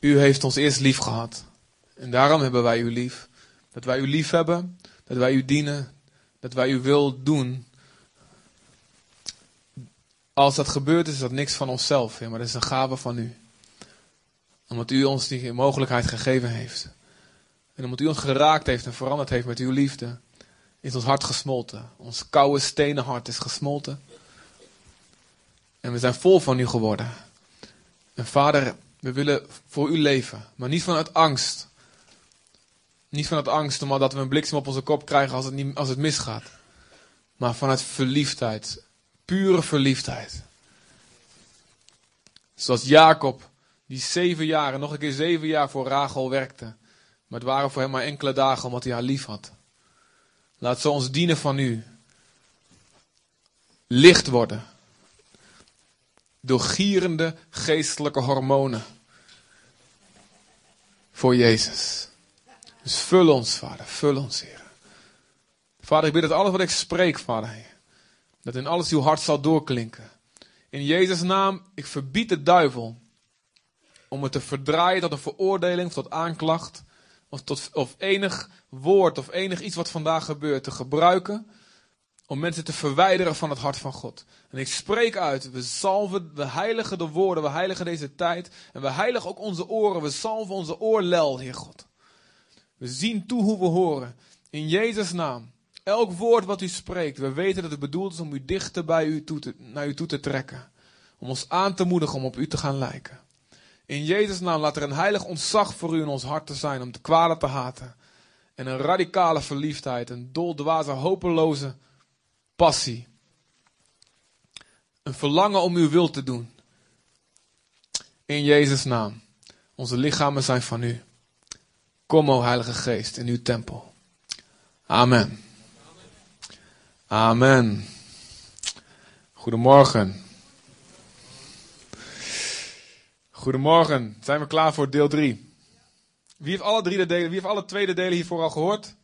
U heeft ons eerst lief gehad. En daarom hebben wij u lief. Dat wij u lief hebben, dat wij u dienen, dat wij uw wil doen. Als dat gebeurt is dat niks van onszelf, Heer, maar dat is een gave van u. Omdat u ons die mogelijkheid gegeven heeft. En omdat u ons geraakt heeft en veranderd heeft met uw liefde, is ons hart gesmolten. Ons koude stenen hart is gesmolten. En we zijn vol van u geworden. En vader, we willen voor u leven, maar niet vanuit angst. Niet vanuit angst omdat we een bliksem op onze kop krijgen als het, niet, als het misgaat. Maar vanuit verliefdheid. Pure verliefdheid. Zoals Jacob, die zeven jaar en nog een keer zeven jaar voor Rachel werkte. Maar het waren voor hem maar enkele dagen omdat hij haar lief had. Laat ze ons dienen van u. Licht worden. Door gierende geestelijke hormonen. Voor Jezus. Dus vul ons, Vader. Vul ons, Heer. Vader, ik bid dat alles wat ik spreek, Vader, dat in alles uw hart zal doorklinken. In Jezus' naam, ik verbied de duivel om het te verdraaien tot een veroordeling of tot aanklacht. Of, tot, of enig woord of enig iets wat vandaag gebeurt te gebruiken. Om mensen te verwijderen van het hart van God. En ik spreek uit, we salven, we heiligen de woorden, we heiligen deze tijd. En we heiligen ook onze oren, we salven onze oorlel, Heer God. We zien toe hoe we horen. In Jezus' naam. Elk woord wat u spreekt, we weten dat het bedoeld is om u dichter bij u toe te, naar u toe te trekken. Om ons aan te moedigen om op u te gaan lijken. In Jezus' naam laat er een heilig ontzag voor u in ons hart te zijn om de kwade te haten. En een radicale verliefdheid, een doldwaze, hopeloze passie. Een verlangen om uw wil te doen. In Jezus' naam. Onze lichamen zijn van u. Kom, o Heilige Geest, in uw tempel. Amen. Amen. Goedemorgen. Goedemorgen. Zijn we klaar voor deel 3? Wie heeft alle drie de delen, wie heeft alle tweede delen hiervoor al gehoord?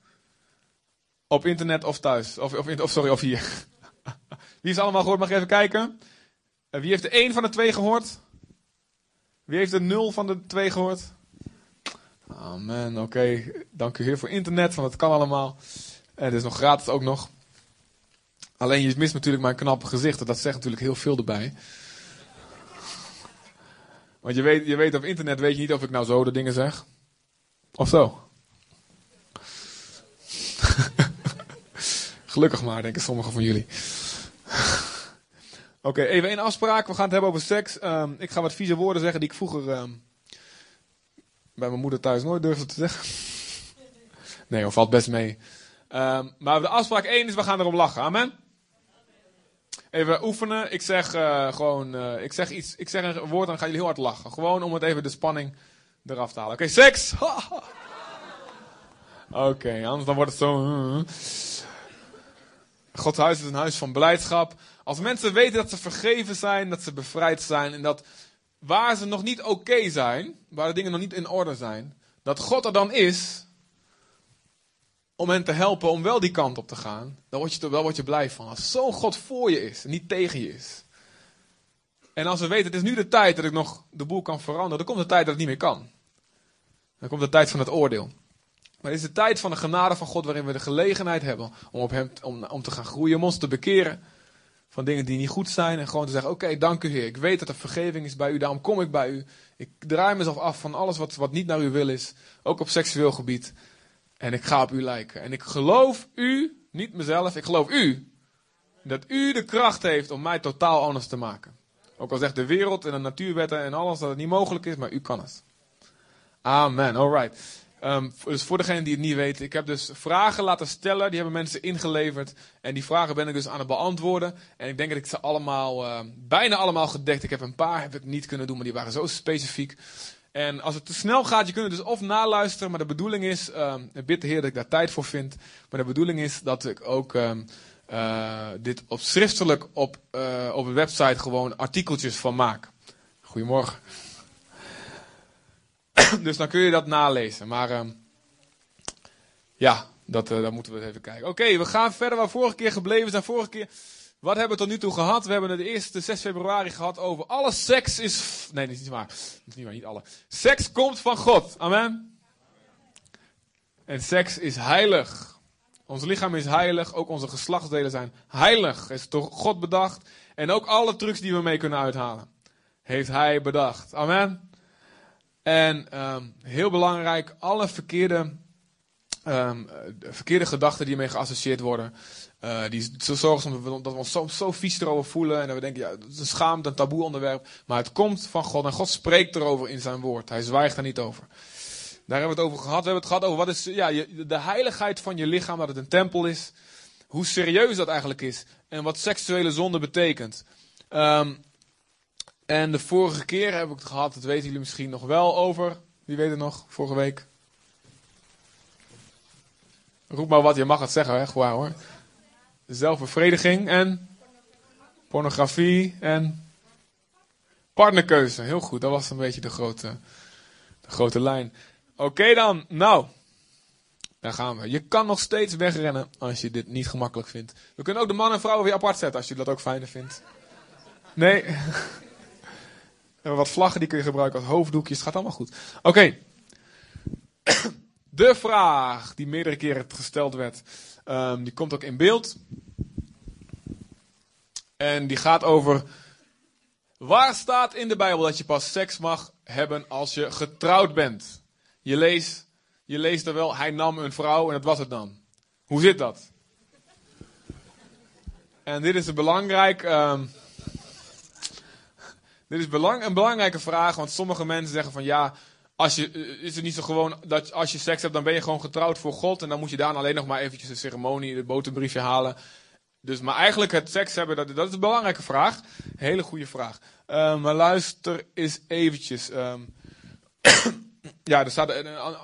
Op internet of thuis? Of, of, sorry, of hier. Wie heeft allemaal gehoord? Mag even kijken? Wie heeft de één van de twee gehoord? Wie heeft de nul van de twee gehoord? Amen. Oké, dank u Heer voor internet, want het kan allemaal. En het is nog gratis ook nog. Alleen je mist natuurlijk mijn knappe gezicht. Dat zegt natuurlijk heel veel erbij. Want je weet, je weet op internet weet je niet of ik nou zo de dingen zeg. Of zo. Gelukkig maar, denken sommigen van jullie. Oké, even één afspraak. We gaan het hebben over seks. Um, ik ga wat vieze woorden zeggen die ik vroeger um, bij mijn moeder thuis nooit durfde te zeggen. Nee, of valt best mee. Um, maar de afspraak 1 is, we gaan erom lachen. Amen? Even oefenen. Ik zeg uh, gewoon, uh, ik zeg iets, ik zeg een woord en dan gaan jullie heel hard lachen. Gewoon om het even de spanning eraf te halen. Oké, seks! Oké, anders dan wordt het zo... Gods huis is een huis van blijdschap. Als mensen weten dat ze vergeven zijn, dat ze bevrijd zijn en dat waar ze nog niet oké zijn, waar de dingen nog niet in orde zijn, dat God er dan is om hen te helpen om wel die kant op te gaan, dan word je wel word je blij van. Als zo'n God voor je is en niet tegen je is. En als we weten, het is nu de tijd dat ik nog de boel kan veranderen, dan komt de tijd dat het niet meer kan. Dan komt de tijd van het oordeel. Maar het is de tijd van de genade van God waarin we de gelegenheid hebben om, op hem, om, om te gaan groeien, om ons te bekeren van dingen die niet goed zijn. En gewoon te zeggen, oké, dank u Heer. Ik weet dat er vergeving is bij u, daarom kom ik bij u. Ik draai mezelf af van alles wat, wat niet naar uw wil is, ook op seksueel gebied. En ik ga op u lijken. En ik geloof u, niet mezelf, ik geloof u, dat u de kracht heeft om mij totaal anders te maken. Ook al zegt de wereld en de natuurwetten en alles dat het niet mogelijk is, maar u kan het. Amen, alright. Um, dus voor degenen die het niet weten, ik heb dus vragen laten stellen, die hebben mensen ingeleverd. En die vragen ben ik dus aan het beantwoorden. En ik denk dat ik ze allemaal, uh, bijna allemaal gedekt. Ik heb een paar heb ik niet kunnen doen, maar die waren zo specifiek. En als het te snel gaat, je kunt het dus of naluisteren, maar de bedoeling is, um, ik bid de Heer dat ik daar tijd voor vind. Maar de bedoeling is dat ik ook uh, dit op schriftelijk op, uh, op een website gewoon artikeltjes van maak. Goedemorgen. dus dan kun je dat nalezen. Maar uh, ja, dat, uh, moeten we even kijken. Oké, we gaan verder waar vorige keer gebleven zijn. Vorige keer Wat hebben we tot nu toe gehad? We hebben het eerste 6 februari gehad over alle seks is. Nee, dat is niet waar. Dat is niet waar, niet alle. Seks komt van God. Amen. En seks is heilig. Ons lichaam is heilig. Ook onze geslachtsdelen zijn heilig. Is door God bedacht. En ook alle trucs die we mee kunnen uithalen. Heeft hij bedacht. Amen. En um, heel belangrijk, alle verkeerde, um, verkeerde gedachten die ermee geassocieerd worden. Uh, die zo zorgen dat we ons zo, vies erover voelen. En dat we denken, ja, het is een schaamte, een taboe onderwerp. Maar het komt van God. En God spreekt erover in zijn woord. Hij zwijgt daar niet over. Daar hebben we het over gehad. We hebben het gehad over wat is ja, de heiligheid van je lichaam, dat het een tempel is. Hoe serieus dat eigenlijk is. En wat seksuele zonde betekent. Um, en de vorige keer heb ik het gehad, dat weten jullie misschien nog wel over. Wie weet het nog, vorige week? Roep maar wat, je mag het zeggen, echt waar hoor. Zelfbevrediging en pornografie en partnerkeuze. Heel goed, dat was een beetje de grote, de grote lijn. Oké dan, nou, daar gaan we. Je kan nog steeds wegrennen als je dit niet gemakkelijk vindt. We kunnen ook de man en vrouw weer apart zetten als je dat ook fijner vindt. Nee. Hebben wat vlaggen, die kun je gebruiken als hoofddoekjes. Het gaat allemaal goed. Oké. De vraag die meerdere keren gesteld werd, um, die komt ook in beeld. En die gaat over. Waar staat in de Bijbel dat je pas seks mag hebben als je getrouwd bent? Je leest, je leest er wel, hij nam een vrouw en dat was het dan. Hoe zit dat? En dit is belangrijk. Um, dit is belang, een belangrijke vraag, want sommige mensen zeggen van ja, als je, eh, is het niet zo gewoon dat als je seks hebt, dan ben je gewoon getrouwd voor God en dan moet je daar alleen nog maar eventjes een ceremonie, het boterbriefje halen. Dus, maar eigenlijk het seks hebben, dat, is een belangrijke vraag. Hele goede vraag. Uh, maar luister eens eventjes. Um, ja, er, staat,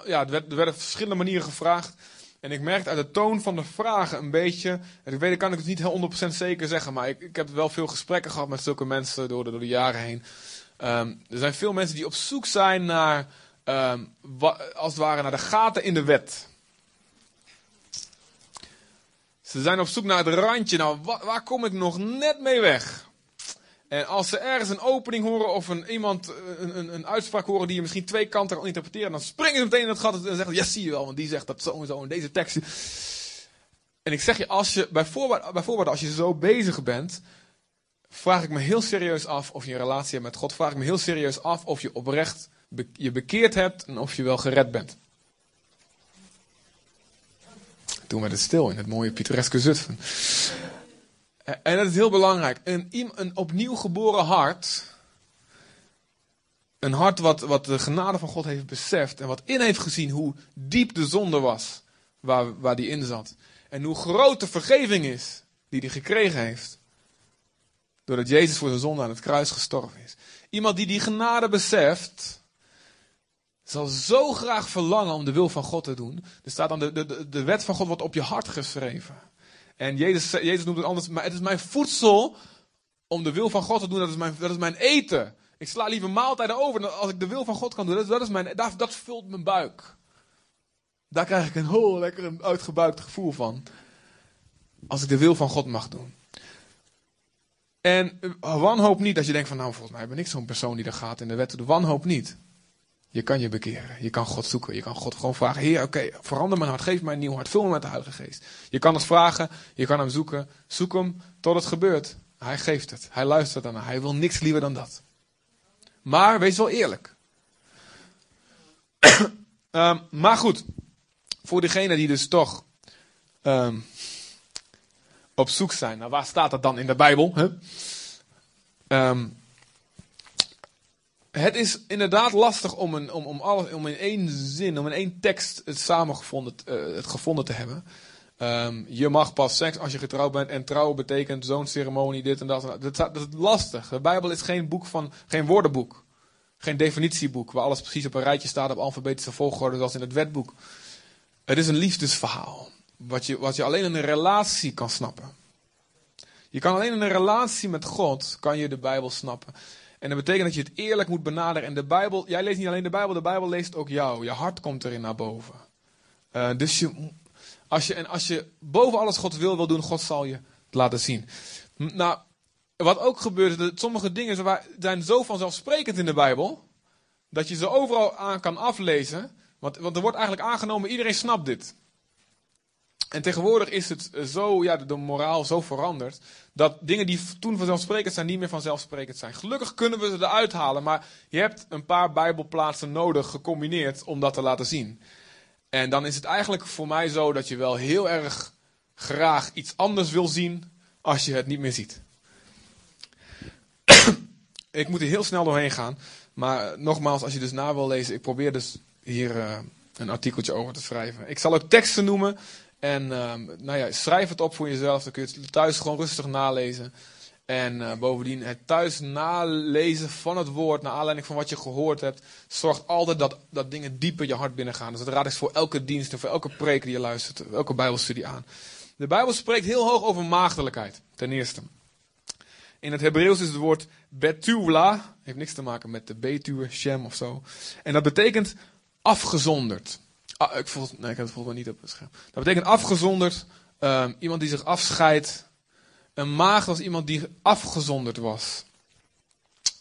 ja, er, werd, er werden verschillende manieren gevraagd. En ik merkte uit de toon van de vragen een beetje. En ik weet, kan ik het niet heel 100% zeker zeggen. Maar ik, ik heb wel veel gesprekken gehad met zulke mensen door de, door de jaren heen. Um, er zijn veel mensen die op zoek zijn naar. Um, als het ware naar de gaten in de wet. Ze zijn op zoek naar het randje. Nou, waar kom ik nog net mee weg? En als ze ergens een opening horen of een, iemand een, een, een uitspraak horen die je misschien twee kanten kan interpreteren, dan springen ze meteen in het gat en zeggen: Ja, zie je wel, want die zegt dat zo en zo in deze tekst. En ik zeg je, als je bijvoorbeeld, bijvoorbeeld als je zo bezig bent, vraag ik me heel serieus af of je een relatie hebt met God. Vraag ik me heel serieus af of je oprecht je bekeerd hebt en of je wel gered bent. Toen werd het stil in het mooie pittoreske Zutphen. En dat is heel belangrijk. Een, een opnieuw geboren hart. Een hart wat, wat de genade van God heeft beseft. En wat in heeft gezien hoe diep de zonde was. Waar, waar die in zat. En hoe groot de vergeving is die hij gekregen heeft. Doordat Jezus voor zijn zonde aan het kruis gestorven is. Iemand die die genade beseft. Zal zo graag verlangen om de wil van God te doen. Er staat dan de, de, de wet van God wordt op je hart geschreven. En Jezus, Jezus noemt het anders, maar het is mijn voedsel om de wil van God te doen. Dat is mijn, dat is mijn eten. Ik sla liever maaltijden over als ik de wil van God kan doen. Dat, dat, is mijn, dat, dat vult mijn buik. Daar krijg ik een heel lekker uitgebuikt gevoel van. Als ik de wil van God mag doen. En wanhoop niet als je denkt van nou volgens mij ben ik zo'n persoon die er gaat in de wet. De wanhoop niet. Je kan je bekeren. Je kan God zoeken. Je kan God gewoon vragen: Heer, oké, verander mijn hart. Geef mij een nieuw hart. Vul me met de Heilige Geest. Je kan het vragen. Je kan hem zoeken. Zoek hem tot het gebeurt. Hij geeft het. Hij luistert daarna. Hij wil niks liever dan dat. Maar wees wel eerlijk. um, maar goed. Voor degenen die dus toch um, op zoek zijn. Nou, waar staat dat dan in de Bijbel? Huh? Um, het is inderdaad lastig om, een, om, om, alles, om in één zin, om in één tekst het samengevonden uh, het gevonden te hebben. Um, je mag pas seks als je getrouwd bent. En trouwen betekent zo'n ceremonie, dit en dat. Dat, dat is lastig. De Bijbel is geen boek van, geen woordenboek. Geen definitieboek waar alles precies op een rijtje staat op alfabetische volgorde zoals in het wetboek. Het is een liefdesverhaal. Wat je, wat je alleen in een relatie kan snappen. Je kan alleen in een relatie met God kan je de Bijbel snappen. En dat betekent dat je het eerlijk moet benaderen. En de Bijbel, jij leest niet alleen de Bijbel, de Bijbel leest ook jou. Je hart komt erin naar boven. Uh, dus je, als je, en als je boven alles God wil wil doen, God zal je het laten zien. Nou, wat ook gebeurt, dat sommige dingen zijn zo vanzelfsprekend in de Bijbel, dat je ze overal aan kan aflezen. Want, want er wordt eigenlijk aangenomen, iedereen snapt dit. En tegenwoordig is het zo, ja, de, moraal zo veranderd, dat dingen die toen vanzelfsprekend zijn, niet meer vanzelfsprekend zijn. Gelukkig kunnen we ze eruit halen, maar je hebt een paar Bijbelplaatsen nodig gecombineerd om dat te laten zien. En dan is het eigenlijk voor mij zo dat je wel heel erg graag iets anders wil zien als je het niet meer ziet. ik moet er heel snel doorheen gaan. Maar nogmaals, als je dus na wil lezen, ik probeer dus hier uh, een artikeltje over te schrijven. Ik zal ook teksten noemen. En uh, nou ja, schrijf het op voor jezelf. Dan kun je het thuis gewoon rustig nalezen. En uh, bovendien, het thuis nalezen van het woord, naar aanleiding van wat je gehoord hebt, zorgt altijd dat, dat dingen diep in je hart binnengaan. Dus dat raad ik voor elke dienst en voor elke preek die je luistert, elke Bijbelstudie aan. De Bijbel spreekt heel hoog over maagdelijkheid, ten eerste. In het Hebreeuws is het woord betuwla, heeft niks te maken met de betuwe, shem of zo. En dat betekent afgezonderd. Ah, ik, voel, nee, ik heb het volgens mij niet op het scherm. Dat betekent afgezonderd, um, iemand die zich afscheidt. Een maagd was iemand die afgezonderd was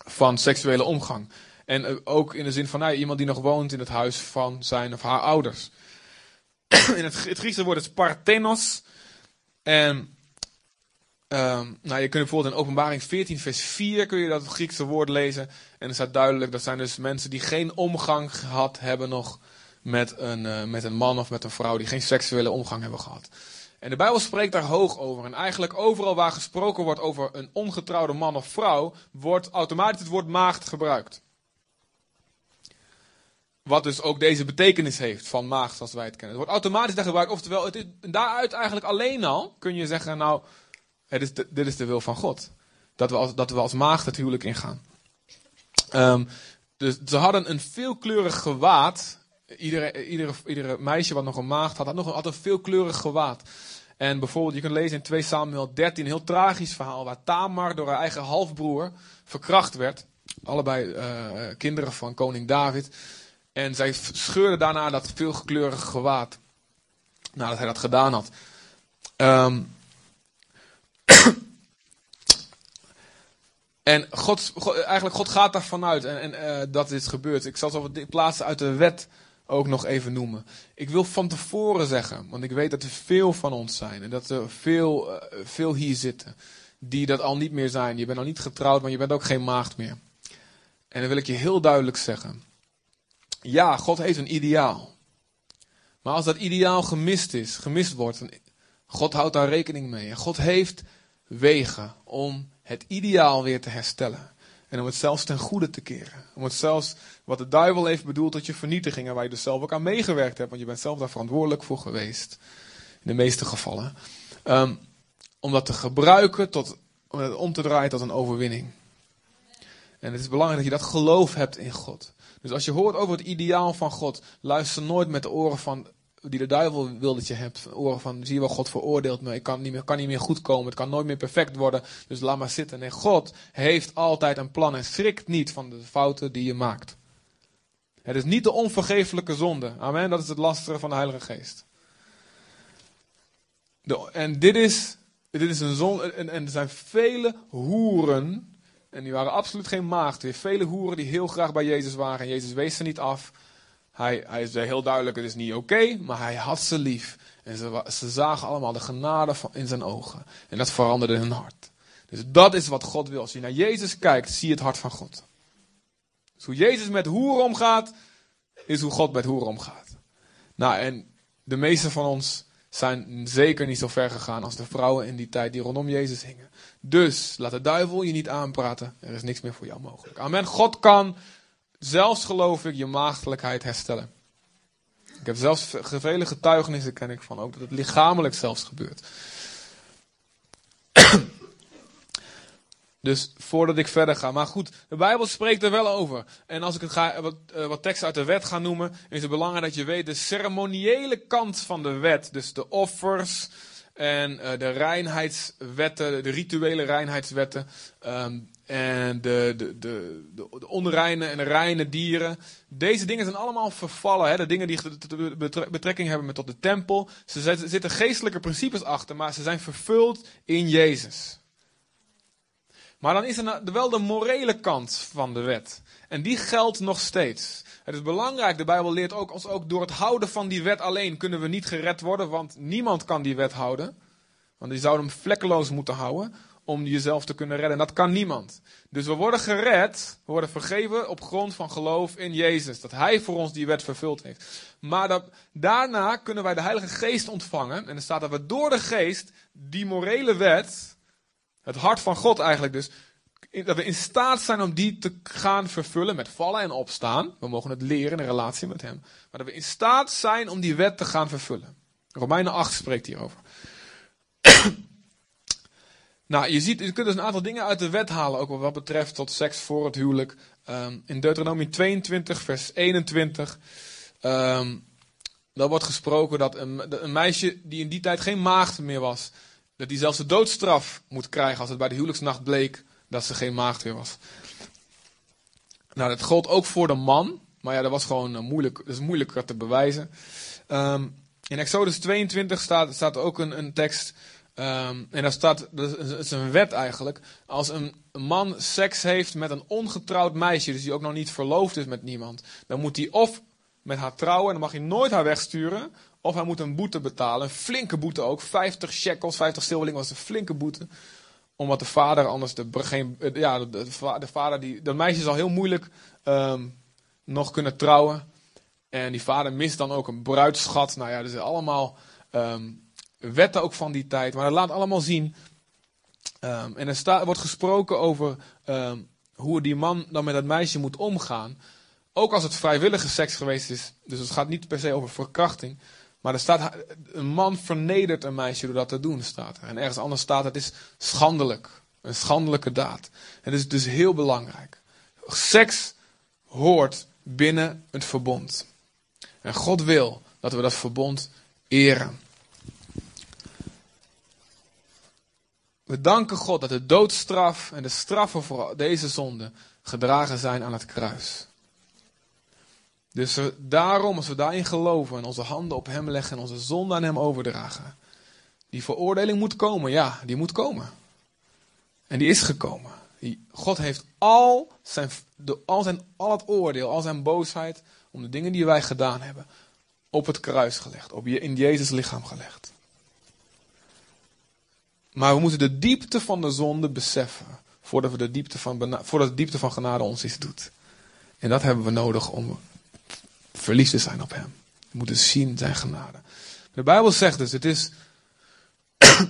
van seksuele omgang. En uh, ook in de zin van nou, iemand die nog woont in het huis van zijn of haar ouders. in het, Griekse woord is parthenos. En Um, nou, je kunt bijvoorbeeld in Openbaring 14, vers 4 kun je dat Griekse woord lezen. En er staat duidelijk, dat zijn dus mensen die geen omgang gehad hebben nog met een, uh, met een man of met een vrouw, die geen seksuele omgang hebben gehad. En de Bijbel spreekt daar hoog over. En eigenlijk overal waar gesproken wordt over een ongetrouwde man of vrouw, wordt automatisch het woord maagd gebruikt. Wat dus ook deze betekenis heeft van maagd zoals wij het kennen. Het wordt automatisch daar gebruikt. Oftewel, het daaruit eigenlijk alleen al kun je zeggen, nou, het is dit is de wil van God. Dat we als, dat we als maagd het huwelijk ingaan. Um, dus ze hadden een veelkleurig gewaad. Iedere, iedere, iedere meisje wat nog een maagd had, had nog een, een veelkleurig gewaad. En bijvoorbeeld, je kunt lezen in 2 Samuel 13, een heel tragisch verhaal, waar Tamar door haar eigen halfbroer verkracht werd. Allebei uh, kinderen van koning David. En zij scheurde daarna dat veelkleurige gewaad. Nadat hij dat gedaan had. Um, en God, eigenlijk God gaat daarvan uit en, en uh, dat dit gebeurt. Ik zal zo wat plaatsen uit de wet ook nog even noemen. Ik wil van tevoren zeggen, want ik weet dat er veel van ons zijn en dat er veel, uh, veel hier zitten die dat al niet meer zijn. Je bent al niet getrouwd, maar je bent ook geen maagd meer. En dan wil ik je heel duidelijk zeggen. Ja, God heeft een ideaal. Maar als dat ideaal gemist is, gemist wordt, God houdt daar rekening mee. En God heeft wegen om het ideaal weer te herstellen. En om het zelfs ten goede te keren. Om het zelfs wat de duivel heeft bedoeld tot je vernietiging. En waar je dus zelf ook aan meegewerkt hebt. Want je bent zelf daar verantwoordelijk voor geweest. In de meeste gevallen. Um, om dat te gebruiken tot, om het om te draaien tot een overwinning. En het is belangrijk dat je dat geloof hebt in God. Dus als je hoort over het ideaal van God, luister nooit met de oren van die de duivel wil dat je hebt. Oren van, zie je wel, God veroordeelt me. Ik kan niet, meer, kan niet meer goed komen. Het kan nooit meer perfect worden. Dus laat maar zitten. Nee, God heeft altijd een plan en schrikt niet van de fouten die je maakt. Het is niet de onvergeeflijke zonde. Amen. Dat is het lastige van de Heilige Geest. En dit is, dit is een zonde. En, en er zijn vele hoeren. En die waren absoluut geen maagd. Weer vele hoeren die heel graag bij Jezus waren. En Jezus wees ze niet af. Hij, hij zei heel duidelijk, het is niet oké, maar hij had ze lief. En ze, ze zagen allemaal de genade van, in zijn ogen. En dat veranderde hun hart. Dus dat is wat God wil. Als je naar Jezus kijkt, zie je het hart van God. Dus hoe Jezus met hoeren omgaat, is hoe God met hoeren omgaat. Nou, en de meeste van ons zijn zeker niet zo ver gegaan als de vrouwen in die tijd die rondom Jezus hingen. Dus laat de duivel je niet aanpraten. Er is niks meer voor jou mogelijk. Amen. God kan zelfs geloof ik je maagdelijkheid herstellen. Ik heb zelfs vele getuigenissen ken ik van, ook dat het lichamelijk zelfs gebeurt. Dus voordat ik verder ga. Maar goed, de Bijbel spreekt er wel over. En als ik het ga, wat, uh, wat teksten uit de wet ga noemen, is het belangrijk dat je weet de ceremoniële kant van de wet. Dus de offers en uh, de reinheidswetten, de rituele reinheidswetten. Um, en de, de, de, de, onreine en reine dieren. Deze dingen zijn allemaal vervallen. Hè? De dingen die betrekking hebben met tot de tempel. Ze zitten geestelijke principes achter, maar ze zijn vervuld in Jezus. Maar dan is er wel de morele kant van de wet. En die geldt nog steeds. Het is belangrijk, de Bijbel leert ook ons ook door het houden van die wet alleen kunnen we niet gered worden, want niemand kan die wet houden. Want je zou hem vlekkeloos moeten houden om jezelf te kunnen redden. En dat kan niemand. Dus we worden gered, we worden vergeven op grond van geloof in Jezus. Dat Hij voor ons die wet vervuld heeft. Maar daarna kunnen wij de Heilige Geest ontvangen. En er staat dat we door de Geest die morele wet, het hart van God eigenlijk dus, dat we in staat zijn om die te gaan vervullen met vallen en opstaan. We mogen het leren in relatie met Hem. Maar dat we in staat zijn om die wet te gaan vervullen. Romeinen 8 spreekt hierover. Nou, je ziet, je kunt dus een aantal dingen uit de wet halen, ook wat betreft tot seks voor het huwelijk. Um, in Deuteronomie 22, vers 21. Um, ehm, daar wordt gesproken dat een, een meisje die in die tijd geen maagd meer was, dat die zelfs de doodstraf moet krijgen als het bij de huwelijksnacht bleek dat ze geen maagd meer was. Nou, dat gold ook voor de man. Maar ja, dat was gewoon uh, moeilijk, dat is moeilijker te bewijzen. Um, in Exodus 22 staat, staat ook een, een tekst. Um, en daar staat, dat is een wet eigenlijk. Als een man seks heeft met een ongetrouwd meisje, dus die ook nog niet verloofd is met niemand, dan moet hij of met haar trouwen en dan mag hij nooit haar wegsturen. Of hij moet een boete betalen, een flinke boete ook. 50 shekels, 50 zilverling was een flinke boete omdat de vader anders de, geen, ja, de, de, vader die, dat meisje zal heel moeilijk um, nog kunnen trouwen. En die vader mist dan ook een bruidschat. Nou ja, er zijn allemaal um, wetten ook van die tijd. Maar dat laat allemaal zien. Um, en er staat, wordt gesproken over hoe die man dan met dat meisje moet omgaan. Ook als het vrijwillige seks geweest is. Dus het gaat niet per se over verkrachting. Maar er staat, een man vernedert een meisje door dat te doen, staat er. En ergens anders staat, het is schandelijk. Een schandelijke daad. Het is dus heel belangrijk. Seks hoort binnen het verbond. En God wil dat we dat verbond eren. We danken God dat de doodstraf en de straffen voor deze zonde gedragen zijn aan het kruis. Dus daarom, als we daarin geloven en onze handen op Hem leggen en onze zonde aan Hem overdragen, die veroordeling moet komen, ja, die moet komen. En die is gekomen. God heeft al, zijn, al, zijn, al het oordeel, al zijn boosheid om de dingen die wij gedaan hebben, op het kruis gelegd, op in Jezus lichaam gelegd. Maar we moeten de diepte van de zonde beseffen, voordat, we de diepte van, voordat de diepte van genade ons iets doet. En dat hebben we nodig om verliefd te zijn op Hem. We moeten zien zijn genade. De Bijbel zegt dus, het is.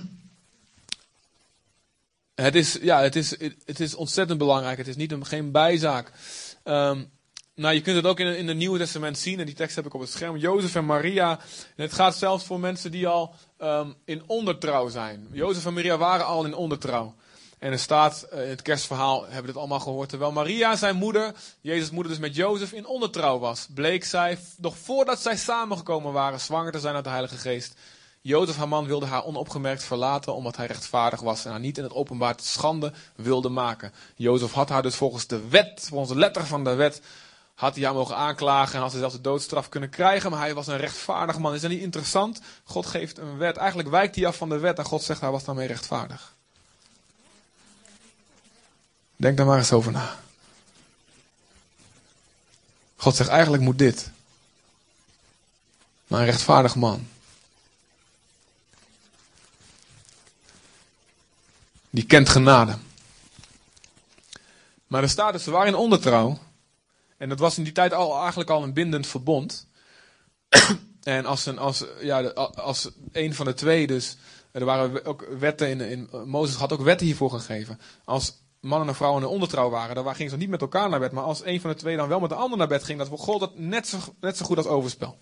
het is, ja, het is, het is ontzettend belangrijk. Het is niet een, geen bijzaak. Um, nou, je kunt het ook in, in het Nieuwe Testament zien. En die tekst heb ik op het scherm. Jozef en Maria. En het gaat zelfs voor mensen die al um, in ondertrouw zijn. Jozef en Maria waren al in ondertrouw. En er staat eh, in het kerstverhaal, hebben we het allemaal gehoord, terwijl Maria, zijn moeder, Jezus' moeder dus met Jozef in ondertrouw was, bleek zij, nog voordat zij samengekomen waren, zwanger te zijn uit de Heilige Geest. Jozef, haar man, wilde haar onopgemerkt verlaten, omdat hij rechtvaardig was en haar niet in het openbaar te schande wilde maken. Jozef had haar dus volgens de wet, volgens de letter van de wet, had hij haar mogen aanklagen en had ze zelfs de doodstraf kunnen krijgen, maar hij was een rechtvaardig man. Is dat niet interessant? God geeft een wet, eigenlijk wijkt hij af van de wet en God zegt hij was daarmee rechtvaardig. Denk daar maar eens over na. God zegt eigenlijk moet dit. Maar een rechtvaardig man. Die kent genade. Maar er staat dus, ze waren in ondertrouw. En dat was in die tijd al, eigenlijk al een bindend verbond. en als een, als, ja, als een van de twee dus. Er waren ook wetten in, in. Mozes had ook wetten hiervoor gegeven. Als mannen en vrouwen in ondertrouw waren, dan gingen ze niet met elkaar naar bed. Maar als een van de twee dan wel met de ander naar bed ging, dat gold dat net zo, net zo goed als overspel.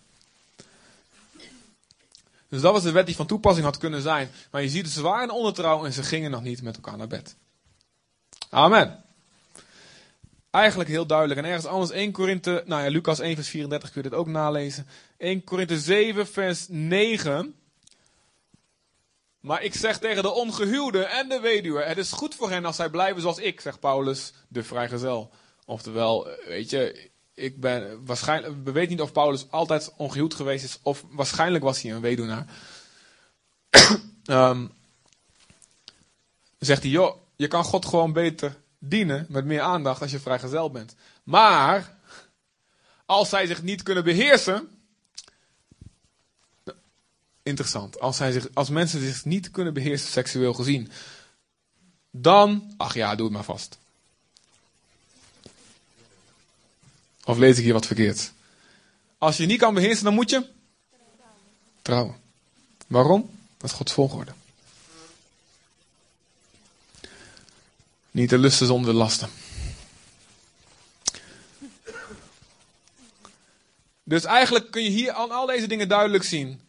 Dus dat was de wet die van toepassing had kunnen zijn. Maar je ziet, ze waren in ondertrouw en ze gingen nog niet met elkaar naar bed. Amen. Eigenlijk heel duidelijk. En ergens anders 1 Korinthe, nou ja, Lucas 1 vers 34 kun je dit ook nalezen. 1 Korinthe 7 vers 9. Maar ik zeg tegen de ongehuwde en de weduwe: Het is goed voor hen als zij blijven zoals ik, zegt Paulus, de vrijgezel. Oftewel, weet je, ik ben waarschijnlijk. We weten niet of Paulus altijd ongehuwd geweest is, of waarschijnlijk was hij een weduwnaar. um, zegt hij: Joh, je kan God gewoon beter dienen met meer aandacht als je vrijgezel bent. Maar, als zij zich niet kunnen beheersen. Interessant. Als, zij zich, als mensen zich niet kunnen beheersen, seksueel gezien. Dan, ach ja, doe het maar vast. Of lees ik hier wat verkeerd? Als je niet kan beheersen, dan moet je trouwen. Waarom? Dat is Gods volgorde. Niet de lusten zonder de lasten. Dus eigenlijk kun je hier aan al deze dingen duidelijk zien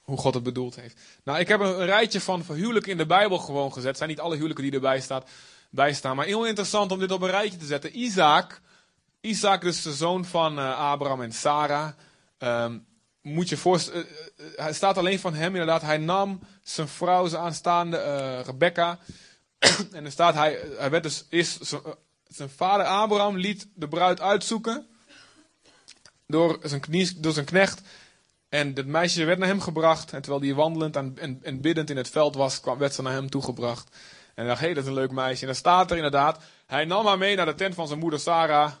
hoe God het bedoeld heeft. Nou, ik heb een, rijtje van huwelijken in de Bijbel gewoon gezet. Het zijn niet alle huwelijken die erbij staat, bij staan. Maar heel interessant om dit op een rijtje te zetten. Isaac, Isaac dus de zoon van uh, Abraham en Sarah. Um, moet je voorstellen, uh, uh, hij staat alleen van hem inderdaad. Hij nam zijn vrouw, zijn aanstaande Rebecca. en er staat, hij, hij werd dus eerst, zijn vader Abraham liet de bruid uitzoeken. Door zijn, knecht. En het meisje werd naar hem gebracht. En terwijl hij wandelend en, en, en biddend in het veld was, kwam, werd ze naar hem toegebracht. En hij dacht, hé, hey, dat is een leuk meisje. En dan staat er inderdaad, hij nam haar mee naar de tent van zijn moeder Sarah.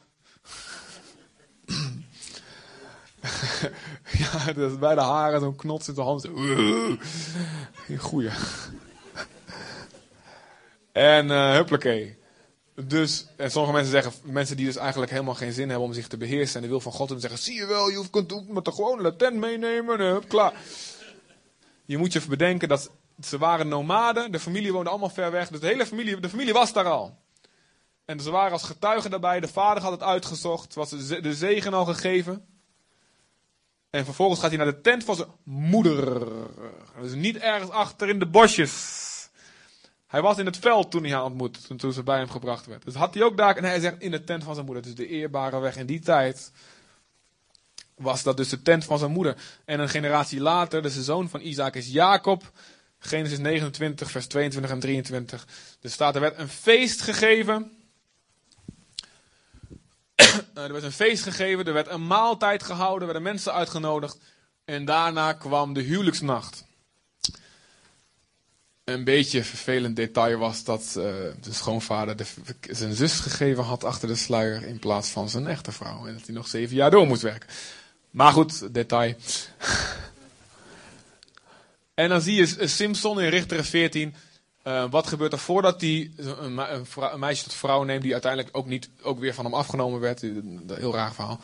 ja, dus bij de haren zo'n knots in de hand. Goeie. En uh. Dus, en sommige mensen zeggen, mensen die dus eigenlijk helemaal geen zin hebben om zich te beheersen en de wil van God doen, zeggen, zie je wel, je kunt ook met de gewone tent meenemen, klaar. Je moet je bedenken dat ze waren nomaden, de familie woonde allemaal ver weg, dus de hele familie, de familie was daar al. En ze waren als getuigen daarbij, de vader had het uitgezocht, was de zegen al gegeven. En vervolgens gaat hij naar de tent van zijn moeder. Dus niet ergens achter in de bosjes. Hij was in het veld toen hij haar ontmoette, toen, ze bij hem gebracht werd. Dus had hij ook daar, en hij zegt in de tent van zijn moeder. Dus de eerbare weg in die tijd was dat dus de tent van zijn moeder. En een generatie later, dus de zoon van Isaac is Jacob. Genesis 29, vers 22 en 23. Dus staat, er werd een feest gegeven. er werd een feest gegeven, er werd een maaltijd gehouden, er werden mensen uitgenodigd. En daarna kwam de huwelijksnacht. Een beetje vervelend detail was dat uh, de schoonvader de, zijn zus gegeven had achter de sluier in plaats van zijn echte vrouw. En dat hij nog zeven jaar door moest werken. Maar goed, detail. en dan zie je Simpson in Richter 14. Uh, wat gebeurt er voordat hij een, een, een, meisje tot vrouw neemt, die uiteindelijk ook, niet, ook weer van hem afgenomen werd? Een heel raar verhaal.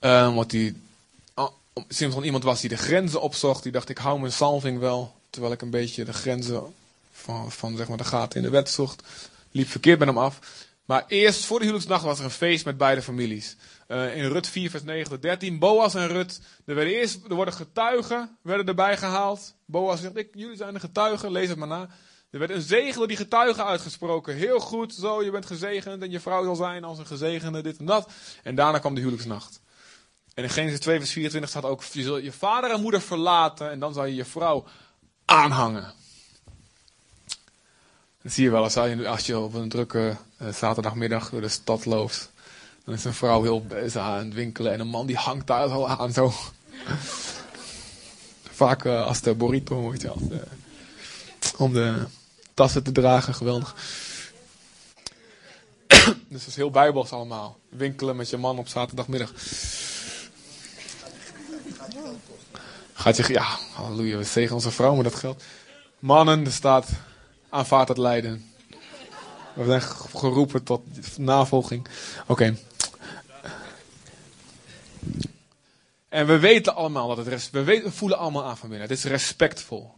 Uh, want die, oh, Simpson iemand was die de grenzen opzocht. Die dacht, ik hou mijn salving wel. Terwijl ik een beetje de grenzen van, van zeg maar, de gaten in de wet zocht. Liep verkeerd met hem af. Maar eerst, voor de huwelijksnacht, was er een feest met beide families. Uh, in Rut 4, vers 9 tot 13. Boas en Rut. Er, werden eerst, er worden getuigen werden erbij gehaald. Boas zegt, ik, jullie zijn de getuigen, lees het maar na. Er werd een zegen door die getuigen uitgesproken. Heel goed, zo, je bent gezegend en je vrouw zal zijn als een gezegende, dit en dat. En daarna kwam de huwelijksnacht. En in Genesis 2, vers 24 staat ook, je zult je vader en moeder verlaten en dan zal je je vrouw aanhangen. Dat zie je wel als je, als je op een drukke uh, zaterdagmiddag door de stad loopt. Dan is een vrouw heel bezig aan het winkelen en een man die hangt daar zo aan. Zo. Vaak uh, als de burrito, je. Uh, om de tassen te dragen, geweldig. dus dat is heel bijbels allemaal. Winkelen met je man op zaterdagmiddag. Gaat je, ja, halleluja, we zegen onze vrouw met dat geld. Mannen, er staat, aanvaard het lijden. We zijn geroepen tot navolging. Oké. En we weten allemaal dat het rest, we, we voelen allemaal aan van binnen. Het is respectvol.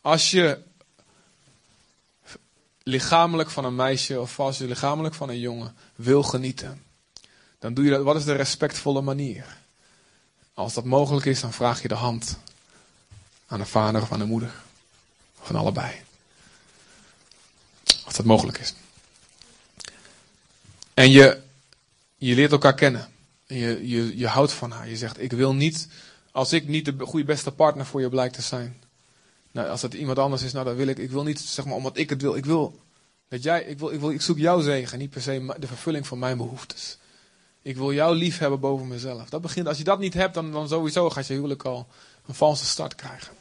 Als je lichamelijk van een meisje of als je lichamelijk van een jongen wil genieten, dan doe je dat. Wat is de respectvolle manier? Als dat mogelijk is, dan vraag je de hand aan de vader of aan de moeder. Aan allebei. Als dat mogelijk is. En je, je leert elkaar kennen. Je, je, je houdt van haar. Je zegt, ik wil niet, als ik niet de goede beste partner voor je blijkt te zijn. Nou, als het iemand anders is, nou dan wil ik, ik wil niet, zeg maar, omdat ik het wil. Ik wil, dat jij, ik wil, ik wil, ik zoek jouw zegen, niet per se de vervulling van mijn behoeftes. Ik wil jou lief hebben boven mezelf. Dat begint, als je dat niet hebt, dan, dan sowieso gaat je huwelijk al een valse start krijgen.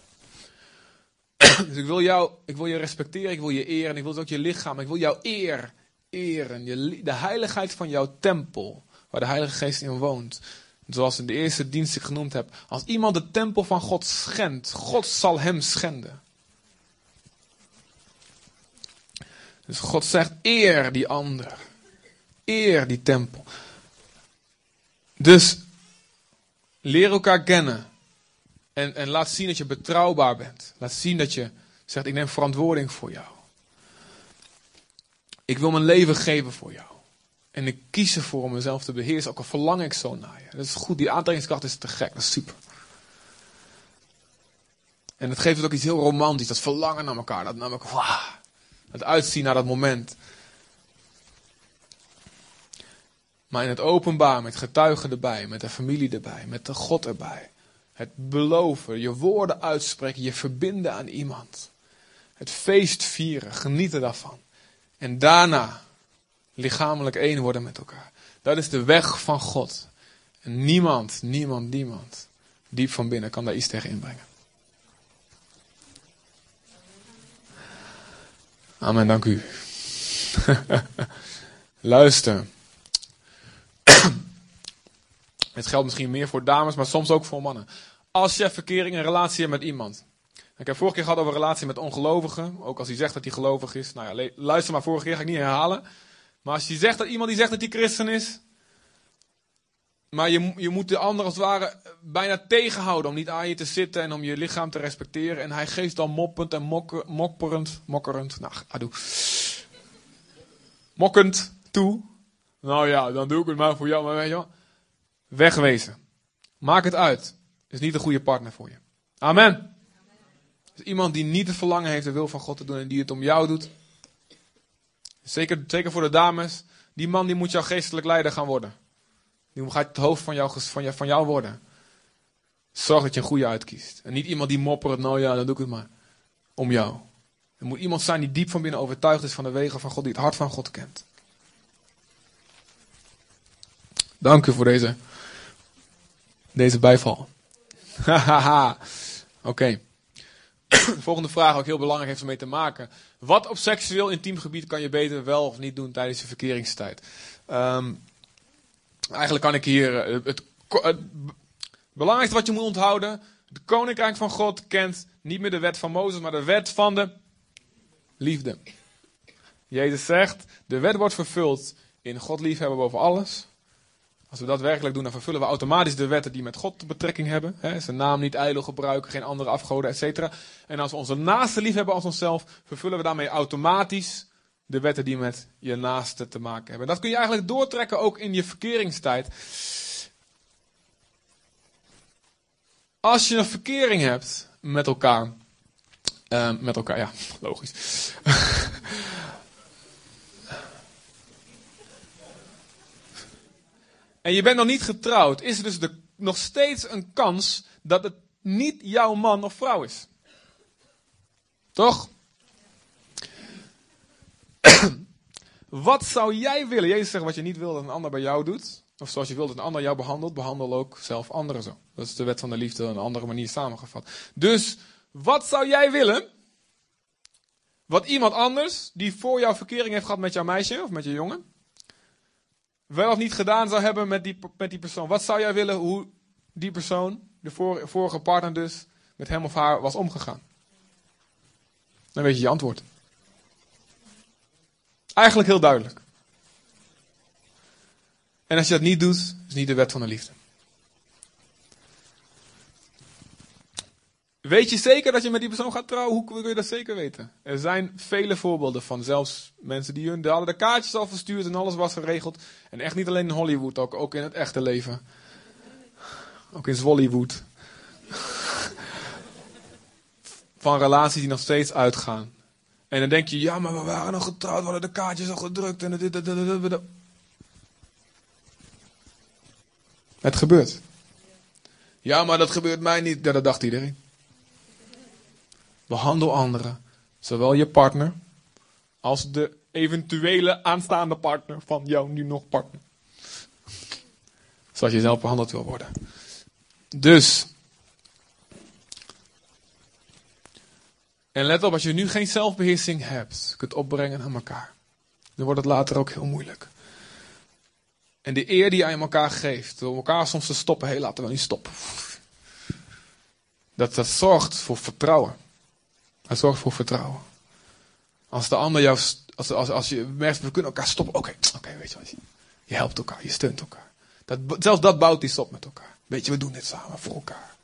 dus ik wil jou, ik wil je respecteren, ik wil je eren, en ik wil ook je lichaam, ik wil jou eer, eren, de heiligheid van jouw tempel, waar de Heilige Geest in woont. Zoals in de eerste dienst ik genoemd heb. Als iemand de tempel van God schendt, God zal hem schenden. Dus God zegt, eer die ander. Eer die tempel. Dus leer elkaar kennen. En, en laat zien dat je betrouwbaar bent. Laat zien dat je zegt, ik neem verantwoording voor jou. Ik wil mijn leven geven voor jou. En ik kies ervoor om mezelf te beheersen, ook al verlang ik zo naar je. Dat is goed, die aantrekkingskracht is te gek, dat is super. En het geeft ook iets heel romantisch, dat verlangen naar elkaar. Dat namelijk, wauw, het uitzien naar dat moment. Maar in het openbaar, met getuigen erbij, met de familie erbij, met de God erbij. Het beloven, je woorden uitspreken, je verbinden aan iemand. Het feest vieren, genieten daarvan. En daarna lichamelijk één worden met elkaar. Dat is de weg van God. En niemand, niemand, niemand, diep van binnen kan daar iets tegen inbrengen. Amen, dank u. Luister. Het geldt misschien meer voor dames, maar soms ook voor mannen. Als je verkering een relatie hebt met iemand. Ik heb vorige keer gehad over relatie met ongelovigen. Ook als hij zegt dat hij gelovig is. Nou ja, luister maar vorige keer, ga ik niet herhalen. Maar als je zegt dat iemand die zegt dat hij christen is. Maar je, je moet de ander als het ware bijna tegenhouden om niet aan je te zitten en om je lichaam te respecteren. En hij geeft dan moppend en mokker, mokperend, mokkerend, nou, adoe. Mokkend toe. Nou ja, dan doe ik het maar voor jou, maar weet je wel. Wegwezen. Maak het uit. Is niet een goede partner voor je. Amen. Dus iemand die niet het verlangen heeft de wil van God te doen en die het om jou doet. Zeker, zeker voor de dames. Die man die moet jouw geestelijk leider gaan worden. Die gaat het hoofd van jou, van, jou, van jou worden. Zorg dat je een goede uitkiest. En niet iemand die moppert, nou ja, dan doe ik het maar. Om jou. Er moet iemand zijn die diep van binnen overtuigd is van de wegen van God, die het hart van God kent. Dank u voor deze, deze bijval. Hahaha. Oké. De volgende vraag, ook heel belangrijk heeft ermee te maken. Wat op seksueel intiem gebied kan je beter wel of niet doen tijdens je verkeringstijd? Ehm, eigenlijk kan ik hier eh, het, het, belangrijkste wat je moet onthouden. De koninkrijk van God kent niet meer de wet van Mozes, maar de wet van de liefde. Jezus zegt, de wet wordt vervuld in God liefhebben boven alles. Als we dat werkelijk doen, dan vervullen we automatisch de wetten die met God betrekking hebben. Hè, zijn naam niet ijdel gebruiken, geen andere afgoden, etc. En als we onze naaste lief hebben als onszelf, vervullen we daarmee automatisch de wetten die met je naaste te maken hebben. Dat kun je eigenlijk doortrekken ook in je verkeringstijd. Als je een verkering hebt met elkaar, uh, met elkaar, ja, logisch. En je bent nog niet getrouwd, is er dus nog steeds een kans dat het niet jouw man of vrouw is. Toch? wat zou jij willen? Jezus zegt wat je niet wil dat een ander bij jou doet. Of zoals je wilt dat een ander jou behandelt, behandel ook zelf anderen zo. Dat is de wet van de liefde op een andere manier samengevat. Dus, wat zou jij willen? Wat iemand anders, die voor jou verkering heeft gehad met jouw meisje of met je jongen, wel of niet gedaan zou hebben met die, met die persoon. Wat zou jij willen hoe die persoon, de vorige partner dus, met hem of haar was omgegaan? Dan weet je je antwoord. Eigenlijk heel duidelijk. En als je dat niet doet, is niet de wet van de liefde. Weet je zeker dat je met die persoon gaat trouwen? Hoe kun je dat zeker weten? Er zijn vele voorbeelden van zelfs mensen die hun, hadden de kaartjes al verstuurd en alles was geregeld. En echt niet alleen in Hollywood, ook, in het echte leven. Ook in Zwollywood. van relaties die nog steeds uitgaan. En dan denk je, ja, maar we waren nog getrouwd, we hadden de kaartjes al gedrukt en dit, Het gebeurt. Ja, maar dat gebeurt mij niet. Dat dacht iedereen. Behandel anderen, zowel je partner als de eventuele aanstaande partner van jouw nu nog partner. Zoals je zelf behandeld wil worden. Dus, En let op, als je nu geen zelfbeheersing hebt, kunt opbrengen aan elkaar, dan wordt het later ook heel moeilijk. En de eer die je aan elkaar geeft, door elkaar soms te stoppen, hé, hey, laten we niet stoppen. Dat, dat zorgt voor vertrouwen. Dat zorgt voor vertrouwen. Als de ander jou, als, als, als je merkt, we kunnen elkaar stoppen, oké, oké, weet je wat, je helpt elkaar, je steunt elkaar. Dat, zelfs dat bouwt die stop met elkaar. Weet je, we doen dit samen voor elkaar.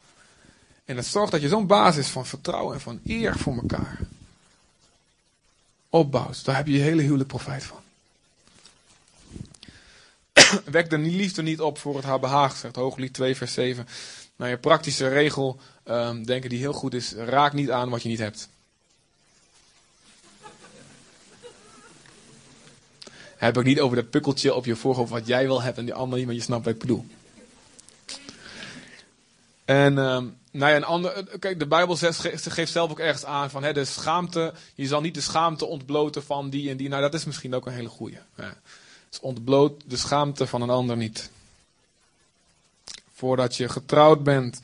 En dat zorgt dat je zo'n basis van vertrouwen en van eer voor elkaar opbouwt. Daar heb je je hele huwelijk profijt van. Wek de liefde niet op voor het haar behaag, zegt Hooglied 2 vers 7. Nou, je praktische regel, um, denken die heel goed is, raak niet aan wat je niet hebt. Heb ik niet over dat pukkeltje op je voorhoofd wat jij wil hebben en die ander niet, maar je snapt wat ik bedoel. En um, nou ja, een ander, kijk, de Bijbel geeft zelf ook ergens aan van hè, de schaamte, je zal niet de schaamte ontbloten van die en die. Nou, dat is misschien ook een hele goeie. Ja. Dus ontbloot de schaamte van een ander niet. Voordat je getrouwd bent.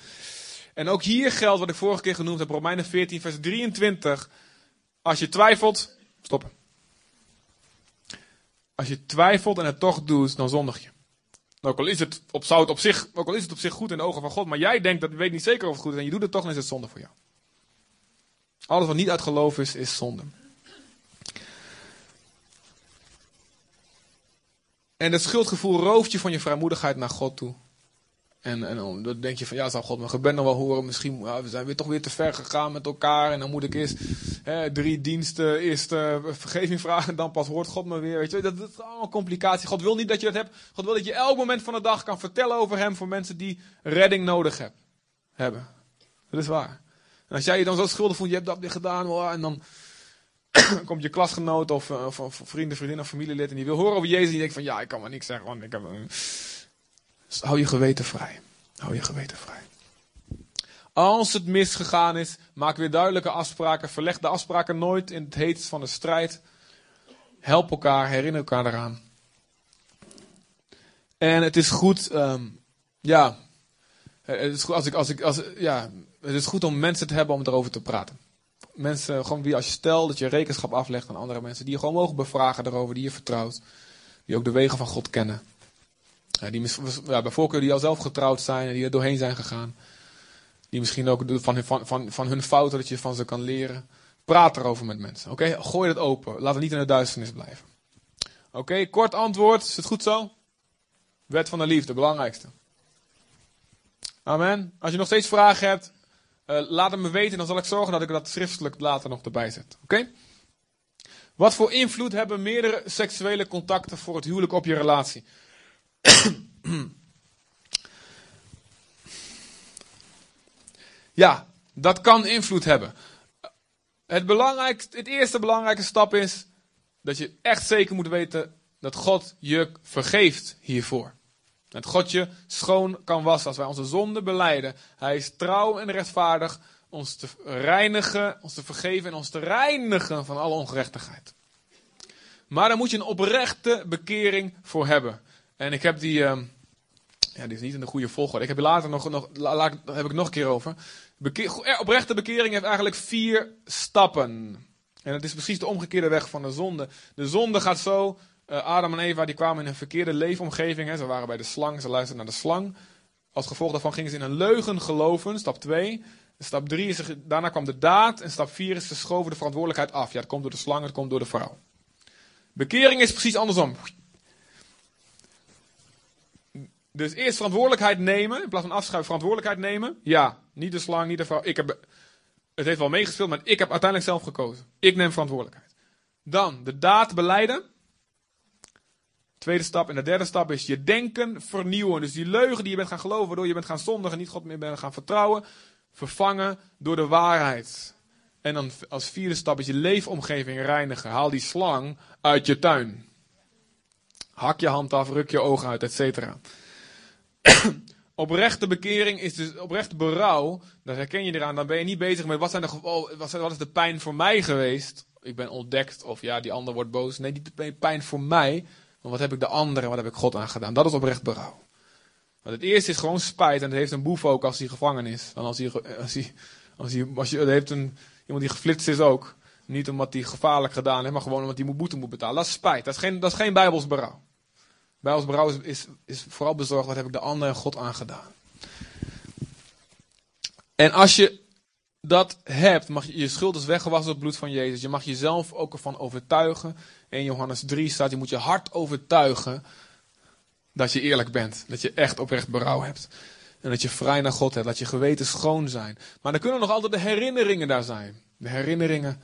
En ook hier geldt wat ik vorige keer genoemd heb, Romeinen 14, vers 23. Als je twijfelt, stoppen. Als je twijfelt en het toch doet, dan zondig je. Ook al is het op, zou op zich, ook al is het op zich goed in de ogen van God, maar jij denkt dat je weet niet zeker of het goed is en je doet het toch, dan is het zonde voor jou. Alles wat niet uit geloof is, is zonde. En het schuldgevoel rooft je van je vrijmoedigheid naar God toe. En, en dan denk je van, ja, zal God mijn gebed nog wel horen? Misschien, ja, we zijn weer toch weer te ver gegaan met elkaar. En dan moet ik eerst hè, drie diensten, eerst uh, vergeving vragen. En dan pas hoort God me weer. Weet je, dat, dat is allemaal complicatie. God wil niet dat je dat hebt. God wil dat je elk moment van de dag kan vertellen over hem voor mensen die redding nodig heb, hebben. Dat is waar. En als jij je dan zo schuldig voelt, je hebt dat weer gedaan. En dan komt je klasgenoot of, uh, of, vrienden, vriendin of familielid. En die wil horen over Jezus. En die denkt van, ja, ik kan maar niks zeggen. Want ik heb... Uh, dus hou je geweten vrij. Hou je geweten vrij. Als het misgegaan is, maak weer duidelijke afspraken. Verleg de afspraken nooit in het heetst van de strijd. Help elkaar, herinner elkaar eraan. En het is goed, um, ja, het is goed, als ik, als ik, als, ja, het is goed om mensen te hebben om erover te praten. Mensen, gewoon wie als je stelt dat je rekenschap aflegt aan andere mensen, die je gewoon mogen bevragen erover, die je vertrouwt, die ook de wegen van God kennen. Ja, die bij voorkeur die al zelf getrouwd zijn en die er doorheen zijn gegaan. Die misschien ook van, van, van, van hun fouten dat je van ze kan leren. Praat erover met mensen. Oké, gooi het open. Laat het niet in de duisternis blijven. Oké, kort antwoord. Is het goed zo? Wet van de liefde, belangrijkste. Amen. Als je nog steeds vragen hebt, uh, laat het me weten. Dan zal ik zorgen dat ik dat schriftelijk later nog erbij zet. Oké? Wat voor invloed hebben meerdere seksuele contacten voor het huwelijk op je relatie? Ja, dat kan invloed hebben. Het, belangrijkste, het eerste belangrijke stap is dat je echt zeker moet weten dat God je vergeeft hiervoor. Dat God je schoon kan wassen als wij onze zonde beleiden. Hij is trouw en rechtvaardig ons te reinigen, ons te vergeven en ons te reinigen van alle ongerechtigheid. Maar daar moet je een oprechte bekering voor hebben. En ik heb die, uh, ja, die is niet in de goede volgorde. Ik heb later nog, nog la, heb ik nog een keer over. Oprechte bekering heeft eigenlijk vier stappen. En het is precies de omgekeerde weg van de zonde. De zonde gaat zo. Uh, Adam en Eva die kwamen in een verkeerde leefomgeving. Hè. Ze waren bij de slang, ze luisterden naar de slang. Als gevolg daarvan gingen ze in een leugen geloven, stap 2. Stap 3 is, daarna kwam de daad. En stap 4 is, ze schoven de verantwoordelijkheid af. Ja, het komt door de slang, het komt door de vrouw. Bekering is precies andersom. Dus eerst verantwoordelijkheid nemen, in plaats van afschuiven, verantwoordelijkheid nemen. Ja, niet de slang, niet de vrouw. Ik heb, het heeft wel meegespeeld, maar ik heb uiteindelijk zelf gekozen. Ik neem verantwoordelijkheid. Dan de daad beleiden. Tweede stap. En de derde stap is je denken vernieuwen. Dus die leugen die je bent gaan geloven, waardoor je bent gaan zondigen, niet God meer bent gaan vertrouwen, vervangen door de waarheid. En dan als vierde stap is je leefomgeving reinigen. Haal die slang uit je tuin. Hak je hand af, ruk je ogen uit, et cetera. oprechte bekering is dus oprechte berouw. Dat herken je eraan. Dan ben je niet bezig met wat, zijn de, oh, wat, zijn, wat is de pijn voor mij geweest. Ik ben ontdekt of ja, die ander wordt boos. Nee, niet de pijn voor mij. Maar wat heb ik de ander en wat heb ik God aan gedaan? Dat is oprecht berouw. Want het eerste is gewoon spijt. En het heeft een boef ook als hij gevangen is. Dan als hij, als hij, als hij, als het heeft een, Iemand die geflitst is ook. Niet omdat hij gevaarlijk gedaan heeft, maar gewoon omdat hij moet boete moet betalen. Dat is spijt. Dat is geen, dat is geen bijbels berouw. Bijbels berouw is, is, vooral bezorgd, wat heb ik de ander en God aangedaan. En als je dat hebt, mag je, je schuld is weggewassen door het bloed van Jezus. Je mag jezelf ook ervan overtuigen. In Johannes 3 staat, je moet je hart overtuigen dat je eerlijk bent. Dat je echt oprecht berouw hebt. En dat je vrij naar God hebt, dat je geweten schoon zijn. Maar dan kunnen nog altijd de herinneringen daar zijn. De herinneringen.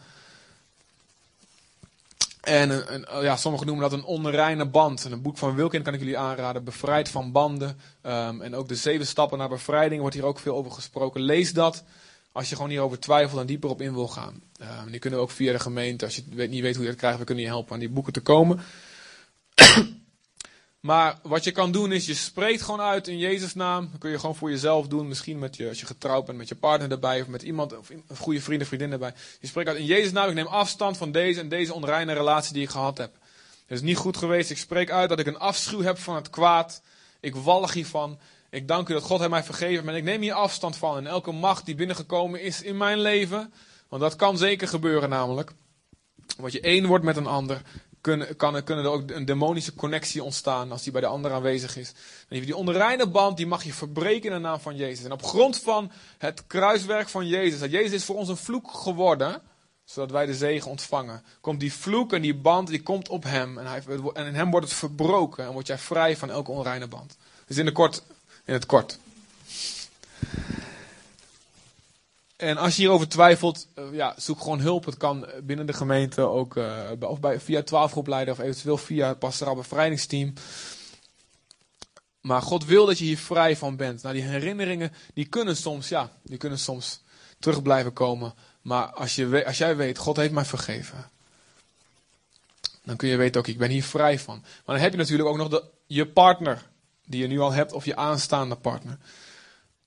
En oh ja, sommigen noemen dat een onreine band. En een boek van Wilkin kan ik jullie aanraden. Bevrijd van banden. Um, en ook de zeven stappen naar bevrijding wordt hier ook veel over gesproken. Lees dat. Als je gewoon hierover twijfelt en dieper op in wil gaan. Um, die kunnen we ook via de gemeente. Als je weet, niet weet hoe je het krijgt, we kunnen je helpen aan die boeken te komen. Maar wat je kan doen is, je spreekt gewoon uit in Jezus' naam. Dat kun je gewoon voor jezelf doen. Misschien met je, als je getrouwd bent met je partner erbij. Of met iemand, of een goede vriend of vriendin erbij. Je spreekt uit in Jezus' naam. Ik neem afstand van deze en deze onreine relatie die ik gehad heb. Het is niet goed geweest. Ik spreek uit dat ik een afschuw heb van het kwaad. Ik walg hiervan. Ik dank u dat God heeft mij vergeven. En ik neem hier afstand van. En elke macht die binnengekomen is in mijn leven. Want dat kan zeker gebeuren namelijk. Want je één wordt met een ander kunnen, kan, kunnen er ook een demonische connectie ontstaan als die bij de ander aanwezig is. En die onreine band, die mag je verbreken in de naam van Jezus. En op grond van het kruiswerk van Jezus, dat Jezus is voor ons een vloek geworden, zodat wij de zegen ontvangen. Komt die vloek en die band, die komt op hem. En, hij, en in hem wordt het verbroken en word jij vrij van elke onreine band. Dus in, de kort, in het kort. En als je hierover twijfelt, uh, ja, zoek gewoon hulp. Het kan binnen de gemeente ook, of bij, via twaalfgroepleider of eventueel via het pastoraal bevrijdingsteam. Maar God wil dat je hier vrij van bent. Nou, die herinneringen, die kunnen soms, ja, die kunnen soms terug blijven komen. Maar als, je, als jij weet, God heeft mij vergeven. Dan kun je weten ook, ik ben hier vrij van. Maar dan heb je natuurlijk ook nog de, je partner, die je nu al hebt, of je aanstaande partner.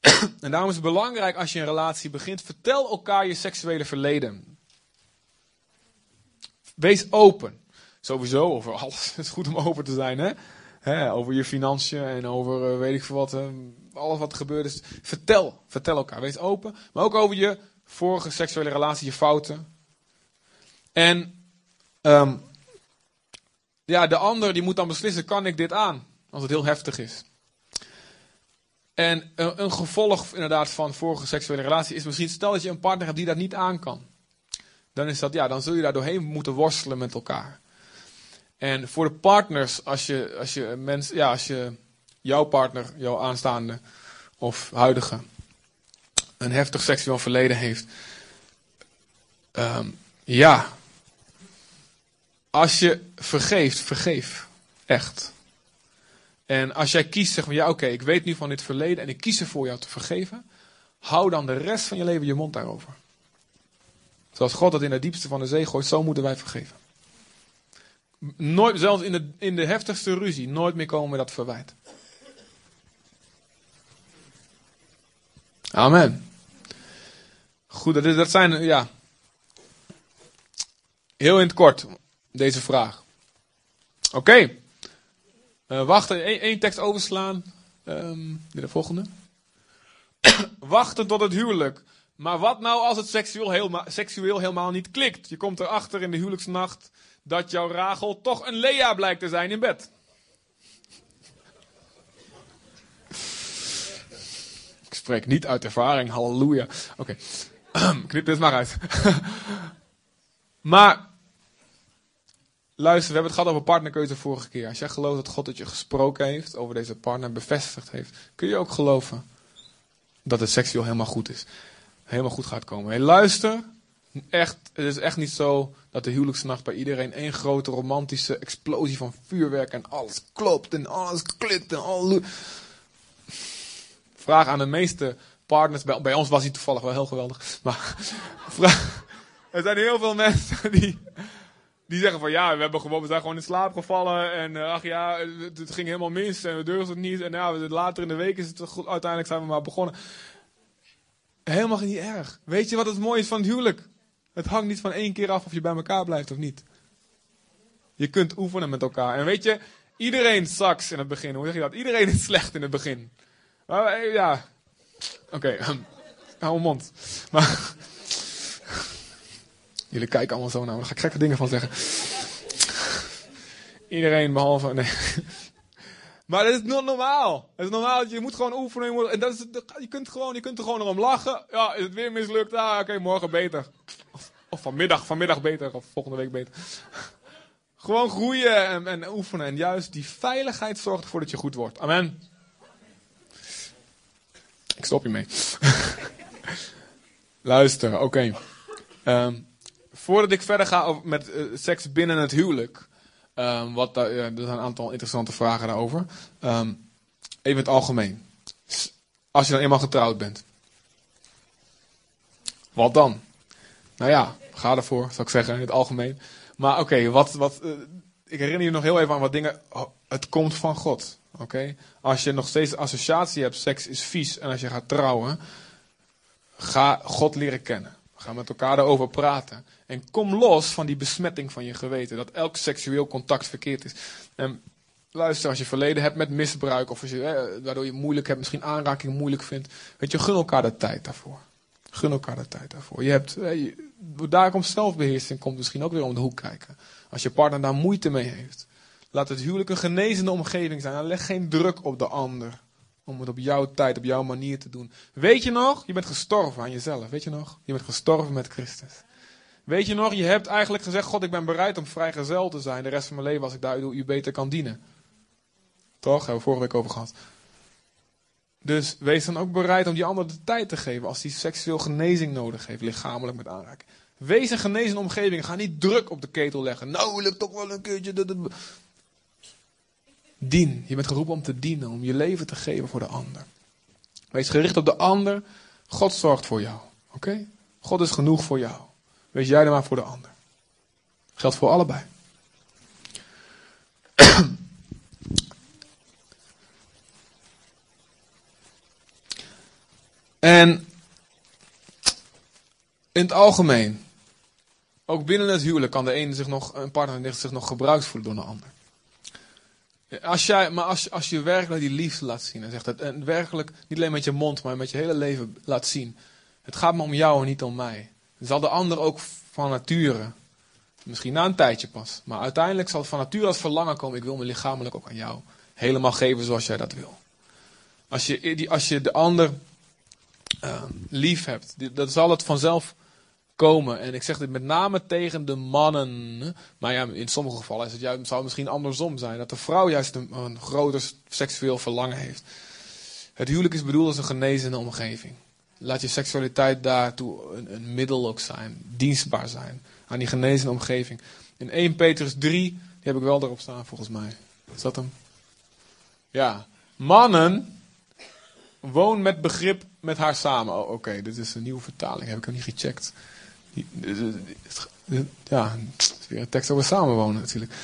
en daarom is het belangrijk als je een relatie begint, vertel elkaar je seksuele verleden. Wees open. Sowieso over alles. Het is goed om open te zijn, hè? hè over je financiën en over uh, weet ik veel wat. Uh, alles wat er gebeurd is. Vertel. Vertel elkaar. Wees open. Maar ook over je vorige seksuele relatie, je fouten. En um, ja, de ander die moet dan beslissen, kan ik dit aan? Als het heel heftig is. En een, een, gevolg inderdaad van vorige seksuele relatie is misschien, stel dat je een partner hebt die dat niet aan kan. Dan is dat, ja, dan zul je daar doorheen moeten worstelen met elkaar. En voor de partners, als je, als je mens, ja, als je jouw partner, jouw aanstaande of huidige, een heftig seksueel verleden heeft. Um, ja. Als je vergeeft, vergeef. Echt. En als jij kiest, zeg maar, ja oké, ik weet nu van dit verleden en ik kies ervoor jou te vergeven. Hou dan de rest van je leven je mond daarover. Zoals God dat in het diepste van de zee gooit, zo moeten wij vergeven. Nooit, zelfs in de, in de heftigste ruzie, nooit meer komen met dat verwijt. Amen. Goed, dat, dat zijn, ja. Heel in het kort, deze vraag. Oké. Uh, wachten, één tekst overslaan. Um, de volgende. wachten tot het huwelijk. Maar wat nou als het seksueel, helemaal, seksueel helemaal niet klikt? Je komt erachter in de huwelijksnacht dat jouw Rachel toch een Lea blijkt te zijn in bed. Ik spreek niet uit ervaring, halleluja. Oké, okay. knip dit maar uit. maar Luister, we hebben het gehad over partnerkeuze vorige keer. Als jij gelooft dat God het je gesproken heeft, over deze partner bevestigd heeft, kun je ook geloven dat het seksueel helemaal goed is. Helemaal goed gaat komen. Hey, luister, echt, het is echt niet zo dat de huwelijksnacht bij iedereen één grote romantische explosie van vuurwerk en alles klopt en alles klikt en alles. Vraag aan de meeste partners, bij, bij ons was hij toevallig wel heel geweldig, maar vraag, er zijn heel veel mensen die die zeggen van ja, we, hebben gewoon, we zijn gewoon in slaap gevallen. En uh, ach ja, het, ging helemaal mis en we durfden het niet. En ja, later in de week is het goed. Uiteindelijk zijn we maar begonnen. Helemaal niet erg. Weet je wat het mooie is van het huwelijk? Het hangt niet van één keer af of je bij elkaar blijft of niet. Je kunt oefenen met elkaar. En weet je, iedereen sucks in het begin. Hoe zeg je dat? Iedereen is slecht in het begin. Maar eh, ja, oké, okay, hou mond. Maar Jullie kijken allemaal zo naar me, daar ga ik gekke dingen van zeggen. Iedereen behalve. Nee. Maar dat is nog normaal. Het is normaal. Je moet gewoon oefenen. Je, en dat is, je, kunt gewoon, je kunt er gewoon om lachen. Ja, is het weer mislukt? Ah, oké, morgen beter. Of, vanmiddag, vanmiddag beter. Of volgende week beter. Gewoon groeien en, en oefenen. En juist die veiligheid zorgt ervoor dat je goed wordt. Amen. Ik stop je mee. Luister, oké. Okay. Ehm, voordat ik verder ga met uh, seks binnen het huwelijk. Um, wat, er zijn een aantal interessante vragen daarover. Um, even het algemeen. Als je dan eenmaal getrouwd bent. Wat dan? Nou ja, ga ervoor, zou ik zeggen, in het algemeen. Maar oké, wat, wat, uh, ik herinner je nog heel even aan wat dingen. Het komt van God. Oké? Als je nog steeds associatie hebt, seks is vies. En als je gaat trouwen, ga God leren kennen. Ga met elkaar daarover praten. En kom los van die besmetting van je geweten. Dat elk seksueel contact verkeerd is. En luister, als je verleden hebt met misbruik. Of je, waardoor je moeilijk hebt, misschien aanraking moeilijk vindt. Weet je, gun elkaar de tijd daarvoor. Gun elkaar de tijd daarvoor. Je hebt, eh, daar komt zelfbeheersing komt misschien ook weer om de hoek kijken. Als je partner daar moeite mee heeft. Laat het huwelijk een genezende omgeving zijn. leg geen druk op de ander. Om het op jouw tijd, op jouw manier te doen. Weet je nog? Je bent gestorven aan jezelf. Weet je nog? Je bent gestorven met Christus. Weet je nog? Je hebt eigenlijk gezegd: God, ik ben bereid om vrijgezel te zijn. De rest van mijn leven als ik daar u beter kan dienen. Toch? Hebben we vorige week over gehad. Dus wees dan ook bereid om die ander de tijd te geven als die seksueel genezing nodig heeft, lichamelijk met aanraking. Wees een genezende omgeving. Ga niet druk op de ketel leggen. Nou, lukt toch wel een keertje. Dien. Je bent geroepen om te dienen, om je leven te geven voor de ander. Wees gericht op de ander. God zorgt voor jou. Oké? God is genoeg voor jou. Wees jij er maar voor de ander. Geldt voor allebei. en in het algemeen, ook binnen het huwelijk kan de ene zich nog, een partner zich nog gebruikt voelen door een ander. Als jij, maar als, als je werkelijk die liefde laat zien en zegt het, en werkelijk niet alleen met je mond, maar met je hele leven laat zien. Het gaat me om jou en niet om mij. Zal de ander ook van nature, misschien na een tijdje pas, maar uiteindelijk zal het van nature als verlangen komen. Ik wil me lichamelijk ook aan jou helemaal geven zoals jij dat wil. Als je, als je de ander uh, lief hebt, dan zal het vanzelf komen. En ik zeg dit met name tegen de mannen. Maar ja, in sommige gevallen is het juist, zou het misschien andersom zijn. Dat de vrouw juist een groter seksueel verlangen heeft. Het huwelijk is bedoeld als een genezende omgeving. Laat je seksualiteit daartoe een, een middel ook zijn. Dienstbaar zijn. Aan die genezende omgeving. In 1 Petrus 3, die heb ik wel erop staan volgens mij. Is dat hem? Ja. Mannen, woon met begrip met haar samen. Oh, Oké, dit is een nieuwe vertaling. Heb ik hem niet gecheckt. Ja, het is weer een tekst over samenwonen natuurlijk.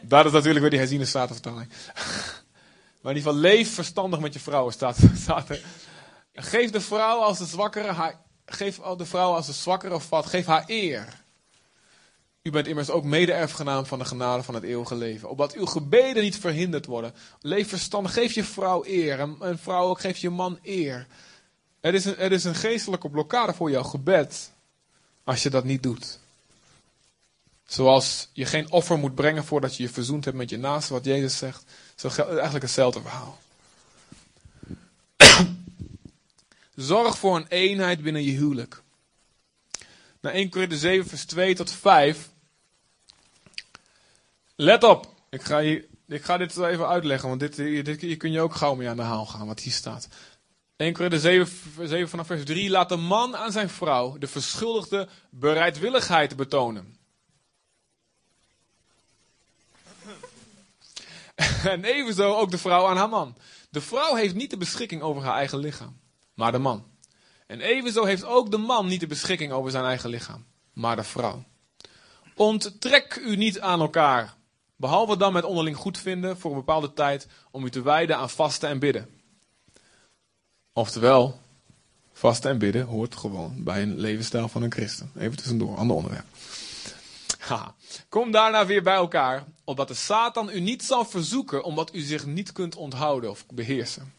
Dat is natuurlijk weer die herziene statenvertaling. Maar in ieder geval, leef verstandig met je vrouwen, staat, staat er. Geef de vrouw als de zwakkere, haar, geef de vrouw als de zwakkere vat, geef haar eer. U bent immers ook mede-erfgenaam van de genade van het eeuwige leven. Opdat uw gebeden niet verhinderd worden. Leef verstandig, geef je vrouw eer. En, en vrouw ook, geef je man eer. Er is, een, er is een geestelijke blokkade voor jouw gebed als je dat niet doet. Zoals je geen offer moet brengen voordat je je verzoend hebt met je naaste, wat Jezus zegt. Zo eigenlijk hetzelfde verhaal. Zorg voor een eenheid binnen je huwelijk. Na 1 Korinther 7 vers 2 tot 5. Let op. Ik ga, hier, ik ga dit even uitleggen, want dit, dit, hier kun je ook gauw mee aan de haal gaan, wat hier staat. 1 Korinther 7, 7 vanaf vers 3. Laat de man aan zijn vrouw de verschuldigde bereidwilligheid betonen. En evenzo ook de vrouw aan haar man. De vrouw heeft niet de beschikking over haar eigen lichaam, maar de man. En evenzo heeft ook de man niet de beschikking over zijn eigen lichaam, maar de vrouw. Onttrek u niet aan elkaar, behalve dan met onderling goedvinden voor een bepaalde tijd om u te wijden aan vasten en bidden. Oftewel, vasten en bidden hoort gewoon bij een levensstijl van een christen. Even tussendoor, ander onderwerp. Kom daarna weer bij elkaar, opdat de Satan u niet zal verzoeken, omdat u zich niet kunt onthouden of beheersen.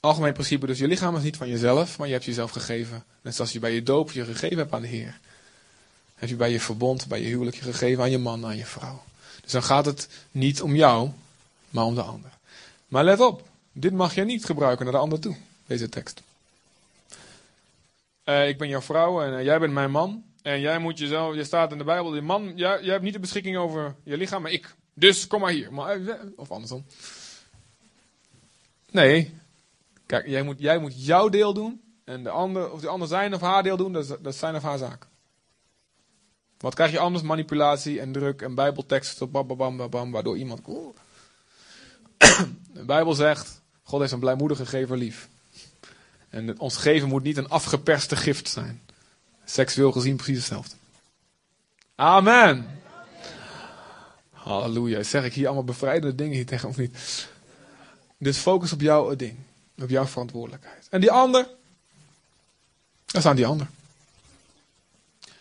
Algemeen principe, dus je lichaam is niet van jezelf, maar je hebt jezelf gegeven. Net zoals je bij je doop je gegeven hebt aan de Heer. Heb je bij je verbond, bij je huwelijk je gegeven aan je man, aan je vrouw. Dus dan gaat het niet om jou, maar om de ander. Maar let op, dit mag je niet gebruiken naar de ander toe, deze tekst. Uh, ik ben jouw vrouw en uh, jij bent mijn man. En jij moet jezelf, je staat in de Bijbel, die man, jij, hebt niet de beschikking over je lichaam, maar ik. Dus kom maar hier. Maar, uh, of andersom. Nee, kijk, jij moet, jij moet jouw deel doen. En de ander, of de ander zijn of haar deel doen, dat is, dat zijn of haar zaak. Wat krijg je anders? Manipulatie en druk en bijbelteksten, bam, bam, bam, bam, waardoor iemand... De Bijbel zegt, God heeft een blijmoedige gever lief. En ons geven moet niet een afgeperste gift zijn. Seksueel gezien precies hetzelfde. Amen. Halleluja. Zeg ik hier allemaal bevrijdende dingen hier tegen of niet? Dus focus op jouw ding. Op jouw verantwoordelijkheid. En die ander? Daar staan die ander.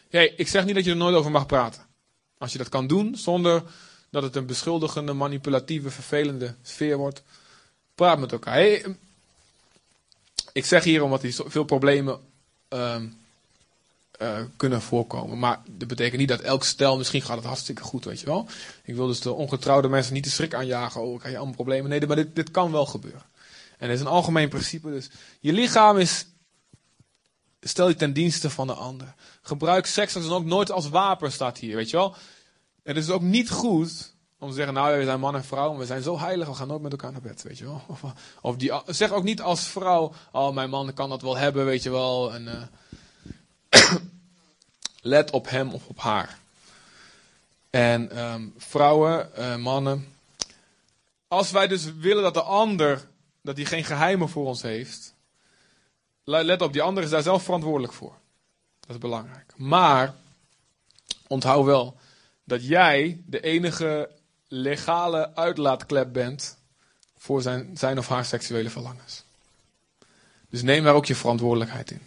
Hey, ik zeg niet dat je er nooit over mag praten. Als je dat kan doen zonder dat het een beschuldigende, manipulatieve, vervelende sfeer wordt. Praat met elkaar. Hey, ik zeg hier omdat er veel problemen uh, uh, kunnen voorkomen. Maar dat betekent niet dat elk stel, misschien gaat het hartstikke goed, weet je wel. Ik wil dus de ongetrouwde mensen niet de schrik aanjagen. Oh, krijg je allemaal problemen. Nee, maar dit, dit kan wel gebeuren. En het is een algemeen principe. Dus je lichaam is. Stel je ten dienste van de ander. Gebruik seks dan ook nooit als wapen, staat hier, weet je wel. Het is ook niet goed om te zeggen, nou, we zijn man en vrouw, we zijn zo heilig, we gaan nooit met elkaar naar bed, weet je wel. Of, die, zeg ook niet als vrouw, oh, mijn man kan dat wel hebben, weet je wel. En, uh, let op hem of op haar. En um, vrouwen, uh, mannen, als wij dus willen dat de ander, dat hij geen geheimen voor ons heeft, let op, die ander is daar zelf verantwoordelijk voor. Dat is belangrijk. Maar, onthoud wel, dat jij de enige legale uitlaatklep bent voor zijn, zijn of haar seksuele verlangens. Dus neem daar ook je verantwoordelijkheid in.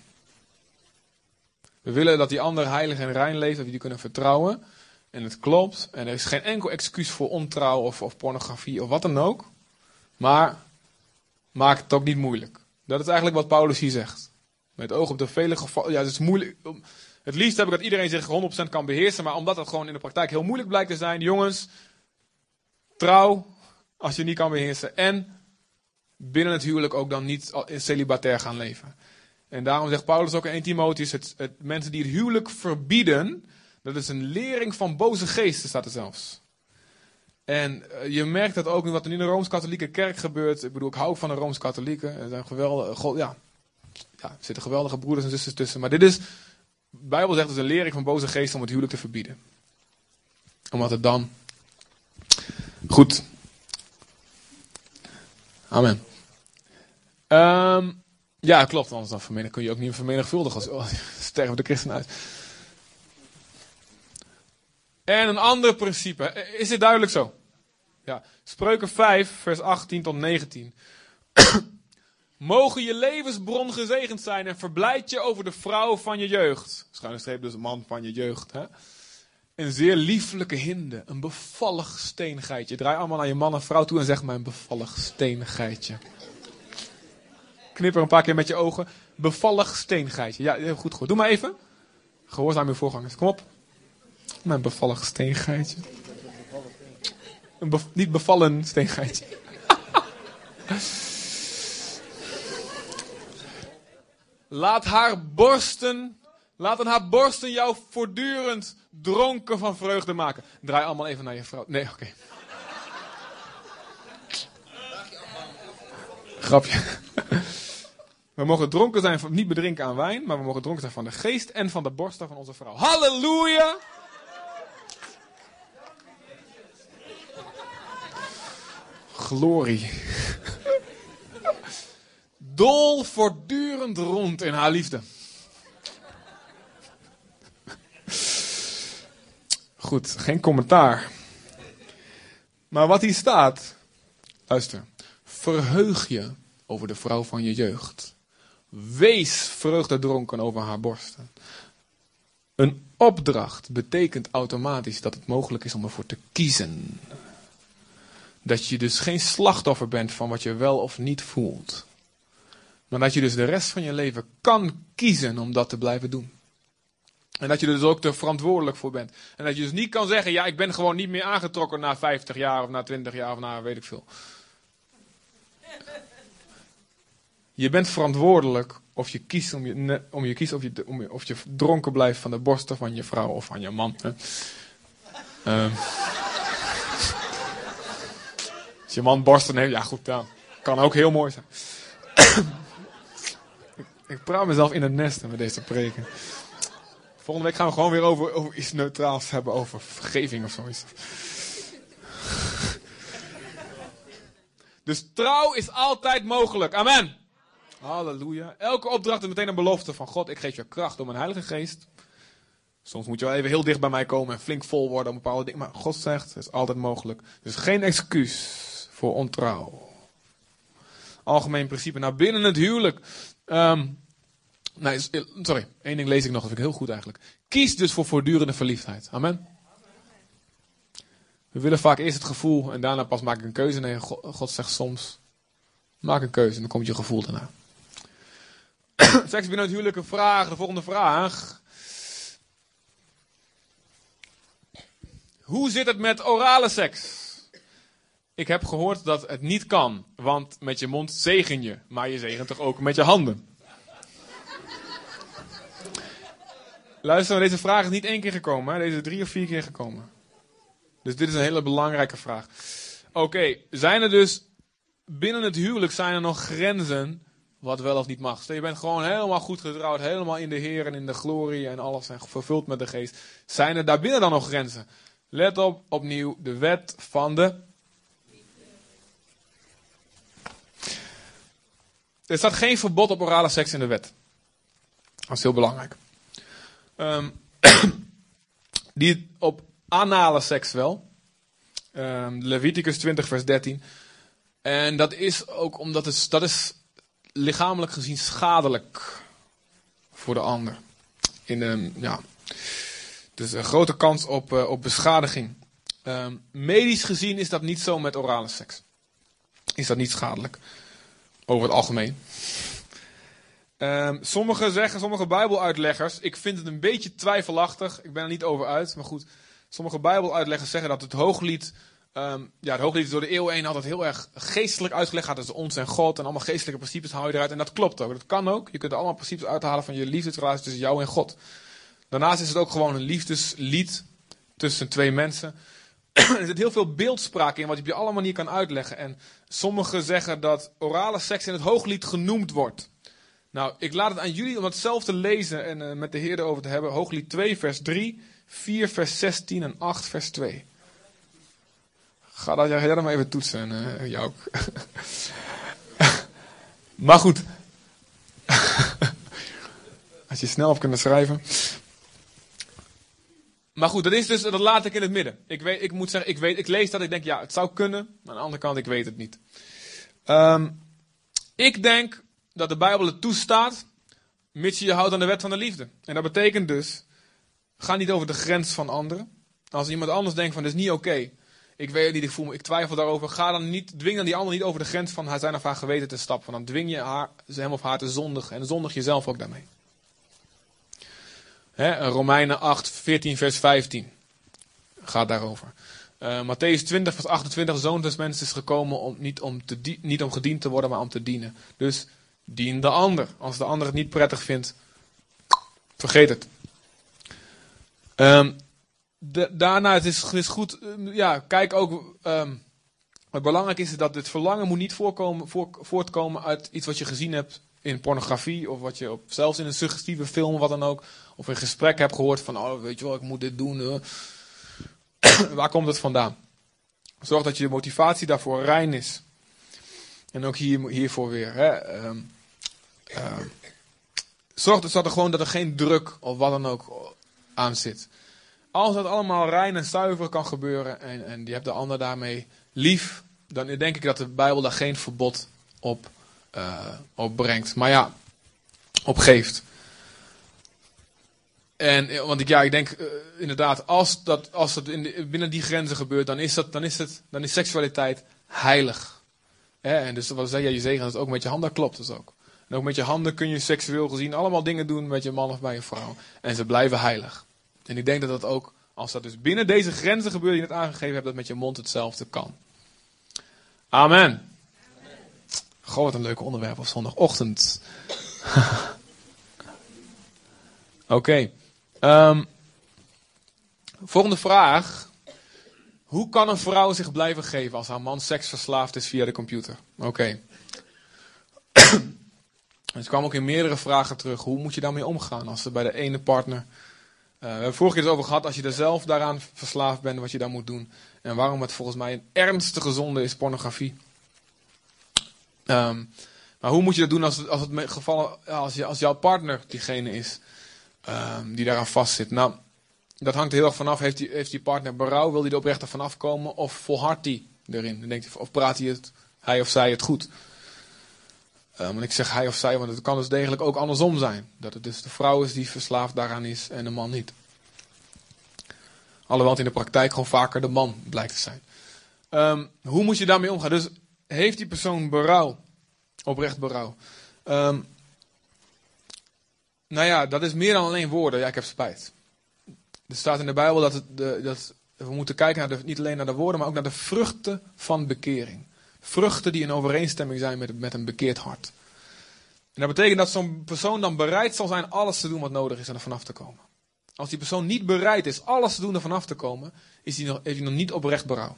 We willen dat die ander heilig en rein leeft, dat we die kunnen vertrouwen. En het klopt. En er is geen enkel excuus voor ontrouw of, of pornografie of wat dan ook. Maar maak het ook niet moeilijk. Dat is eigenlijk wat Paulus hier zegt. Met oog op de vele gevallen. Ja, het is moeilijk. Het liefst heb ik dat iedereen zich 100% kan beheersen. Maar omdat het gewoon in de praktijk heel moeilijk blijkt te zijn. Jongens, trouw als je niet kan beheersen. En binnen het huwelijk ook dan niet celibatair gaan leven. En daarom zegt Paulus ook in 1 Timotheus, het, het, mensen die het huwelijk verbieden, dat is een lering van boze geesten, staat er zelfs. En uh, je merkt dat ook in wat er in de Rooms-Katholieke kerk gebeurt. Ik bedoel, ik hou van de Rooms-Katholieken. Er zijn geweldige, ja, ja, er zitten geweldige broeders en zusters tussen. Maar dit is, de Bijbel zegt, het is een lering van boze geesten om het huwelijk te verbieden. Omdat het dan Goed. Amen. Um, ja, klopt. Anders dan kun je ook niet vermenigvuldigen als oh, sterven de christen uit. En een ander principe. Is dit duidelijk zo? Ja. Spreuken 5, vers 18 tot 19. Mogen je levensbron gezegend zijn en verblijd je over de vrouw van je jeugd. Schuine streep dus man van je jeugd. Hè? Een zeer lieflijke hinde. Een bevallig steengeitje. Draai allemaal naar je man en vrouw toe en zeg maar een bevallig steengeitje. Knip er een paar keer met je ogen. Bevallig steengeitje. Ja, heel goed, goed. Doe maar even. Gehoorzaam je voorgangers. Kom op. Mijn bevallig steengeitje. Een niet bevallen steengeitje. Laat haar borsten Laten haar borsten jou voortdurend dronken van vreugde maken. Draai allemaal even naar je vrouw. Nee, oké. Okay. Grapje. We mogen dronken zijn van niet bedrinken aan wijn, maar we mogen dronken zijn van de geest en van de borsten van onze vrouw. Halleluja! Glorie. Dol voortdurend rond in haar liefde. Goed, geen commentaar. Maar wat hier staat, luister. Verheug je over de vrouw van je jeugd. Wees vreugdedronken over haar borsten. Een opdracht betekent automatisch dat het mogelijk is om ervoor te kiezen. Dat je dus geen slachtoffer bent van wat je wel of niet voelt. Maar dat je dus de rest van je leven kan kiezen om dat te blijven doen. En dat je er dus ook er verantwoordelijk voor bent. En dat je dus niet kan zeggen, ja, ik ben gewoon niet meer aangetrokken na 50 jaar of na 20 jaar of na weet ik veel. Je bent verantwoordelijk of je kiest, om je, om je, kiest of, je, om je, of je dronken blijft van de borsten van je vrouw of van je man. Uh, als je man borsten heeft, ja goed, kan ook heel mooi zijn. ik, ik praat mezelf in het nest met deze preken. Volgende week gaan we gewoon weer over, over iets neutraals hebben, over vergeving of zoiets. dus trouw is altijd mogelijk. Amen. Halleluja. Elke opdracht is meteen een belofte van God. Ik geef je kracht door mijn Heilige Geest. Soms moet je wel even heel dicht bij mij komen en flink vol worden om bepaalde dingen. Maar God zegt, het is altijd mogelijk. Dus geen excuus voor ontrouw. Algemeen principe. Nou, binnen het huwelijk. Nee, sorry, één ding lees ik nog, dat vind ik heel goed eigenlijk. Kies dus voor voortdurende verliefdheid. Amen. We willen vaak eerst het gevoel en daarna pas maak ik een keuze. Nee, God, zegt soms, maak een keuze en dan komt je gevoel daarna. Seks binnen het huwelijk een vraag, de volgende vraag. Hoe zit het met orale seks? Ik heb gehoord dat het niet kan, want met je mond zegen je, maar je zegent toch ook met je handen. Luister, deze vraag is niet één keer gekomen, hè? deze is drie of vier keer gekomen. Dus dit is een hele belangrijke vraag. Oké, zijn er dus binnen het huwelijk zijn er nog grenzen wat wel of niet mag? Je bent gewoon helemaal goed getrouwd, helemaal in de Heer en in de glorie en alles en vervuld met de geest. Zijn er daarbinnen dan nog grenzen? Let op, opnieuw, de wet van de. Er staat geen verbod op orale seks in de wet. Dat is heel belangrijk. Um, die op anale seks wel. Um, Leviticus 20, vers 13. En dat is ook omdat het, dat is lichamelijk gezien schadelijk voor de ander. In, um, ja, dus een grote kans op, uh, op beschadiging. Um, medisch gezien is dat niet zo met orale seks. Is dat niet schadelijk. Over het algemeen. Um, sommigen zeggen, sommige bijbeluitleggers, ik vind het een beetje twijfelachtig, ik ben er niet over uit, maar goed. Sommige bijbeluitleggers zeggen dat het hooglied, um, ja het hooglied door de eeuw heen altijd heel erg geestelijk uitgelegd. Gaat dus ons en God en allemaal geestelijke principes hou je eruit. En dat klopt ook, dat kan ook. Je kunt er allemaal principes uithalen van je liefdesrelatie tussen jou en God. Daarnaast is het ook gewoon een liefdeslied tussen twee mensen. er zit heel veel beeldspraak in, wat je op je alle manier kan uitleggen. En sommigen zeggen dat orale seks in het hooglied genoemd wordt. Nou, ik laat het aan jullie om het zelf te lezen en uh, met de Heer erover te hebben. Hooglied 2, vers 3, 4, vers 16 en 8, vers 2. Ga dat, jij dat maar even toetsen, en uh, jou ook. maar goed. Als je snel op kunt schrijven. Maar goed, dat, is dus, dat laat ik in het midden. Ik, weet, ik moet zeggen, ik, weet, ik lees dat, ik denk, ja, het zou kunnen. Maar aan de andere kant, ik weet het niet. Um, ik denk dat de Bijbel het toestaat, mits je je houdt aan de wet van de liefde. En dat betekent dus, ga niet over de grens van anderen. Als iemand anders denkt van, dit is niet oké. Ik weet niet, ik voel me, ik twijfel daarover. Ga dan niet, dwing dan die ander niet over de grens van zijn of haar geweten te stappen. Want dan dwing je haar, hem of haar te zondigen. En zondig jezelf ook daarmee. Romeinen 8, 14, vers 15 gaat daarover. Uh, Matthäus 20, vers 28, de zoon des mensen is gekomen om, niet, om te niet om gediend te worden, maar om te dienen. Dus dien de ander. Als de ander het niet prettig vindt, vergeet het. Um, de, daarna, het is, het goed, um, ja, kijk ook, um, wat belangrijk is, dat dit verlangen moet niet voorkomen, voor, voortkomen uit iets wat je gezien hebt in pornografie, of wat je op, zelfs in een suggestieve film, wat dan ook, of een gesprek hebt gehoord van, oh, weet je wel, ik moet dit doen. Uh. Waar komt het vandaan? Zorg dat je motivatie daarvoor rein is. En ook hier, hiervoor weer. Hè, uh, zorg dus dat er gewoon dat er geen druk of wat dan ook aan zit. Als dat allemaal rein en zuiver kan gebeuren en, en je hebt de ander daarmee lief, dan denk ik dat de Bijbel daar geen verbod op, uh, op brengt. Maar ja, op geeft. En, eh, want ik, ja, ik denk uh, inderdaad, als dat, als dat in binnen die grenzen gebeurt, dan is, dat, dan, is het, dan is seksualiteit heilig. en dus wat zei je, je zegen dat ook met je handen klopt dat ook. En ook met je handen kun je seksueel gezien allemaal dingen doen met je man of bij je vrouw. En ze blijven heilig. En ik denk dat dat ook, als dat dus binnen deze grenzen gebeurt die je net aangegeven hebt, dat met je mond hetzelfde kan. Amen. Goh, wat een leuk onderwerp op zondagochtend. Oké. Ehm, volgende vraag. Hoe kan een vrouw zich blijven geven als haar man seksverslaafd is via de computer? Oké. Het kwam ook in meerdere vragen terug. Hoe moet je daarmee omgaan als er bij de ene partner. Uh, we hebben vorige keer het over gehad als je er zelf daaraan verslaafd bent, wat je dan moet doen. En waarom het volgens mij een ernstige zonde is, pornografie. Um, maar hoe moet je dat doen als als het gevallen, als, je, als jouw partner diegene is um, die daaraan vastzit? Nou, dat hangt heel erg vanaf. Heeft die, heeft die partner berouw? Wil hij er oprecht vanaf komen? Of volhardt hij erin? Denkt hij, of praat hij, het, hij of zij het goed? Um, ik zeg hij of zij, want het kan dus degelijk ook andersom zijn. Dat het dus de vrouw is die verslaafd daaraan is en de man niet. Alhoewel in de praktijk gewoon vaker de man blijkt te zijn. Um, hoe moet je daarmee omgaan? Dus heeft die persoon berouw? Oprecht berouw. Um, nou ja, dat is meer dan alleen woorden. Ja, ik heb spijt. Er staat in de Bijbel dat, het, de, dat we moeten kijken naar niet alleen naar de woorden, maar ook naar de vruchten van bekering. Vruchten die in overeenstemming zijn met, met een bekeerd hart. En dat betekent dat zo'n persoon dan bereid zal zijn alles te doen wat nodig is om er vanaf te komen. Als die persoon niet bereid is alles te doen er vanaf te komen, is die nog, heeft hij nog niet oprecht berouw.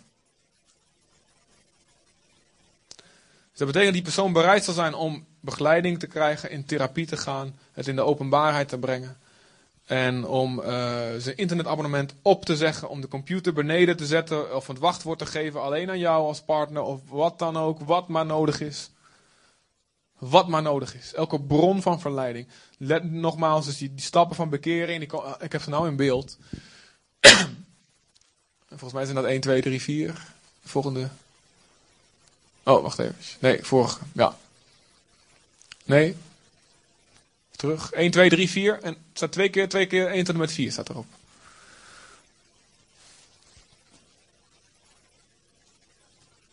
Dus dat betekent dat die persoon bereid zal zijn om begeleiding te krijgen, in therapie te gaan, het in de openbaarheid te brengen. En om uh, zijn internetabonnement op te zeggen, om de computer beneden te zetten of het wachtwoord te geven alleen aan jou als partner of wat dan ook, wat maar nodig is. Wat maar nodig is. Elke bron van verleiding. Let nogmaals, dus die, stappen van bekering, die, ik heb ze nou in beeld. Volgens mij zijn dat 1, 2, 3, 4. volgende. Oh, wacht even. Nee, vorige. Ja. Nee. Terug. 1, 2, 3, 4. En het staat twee keer, twee keer 1 tot en met 4 staat erop.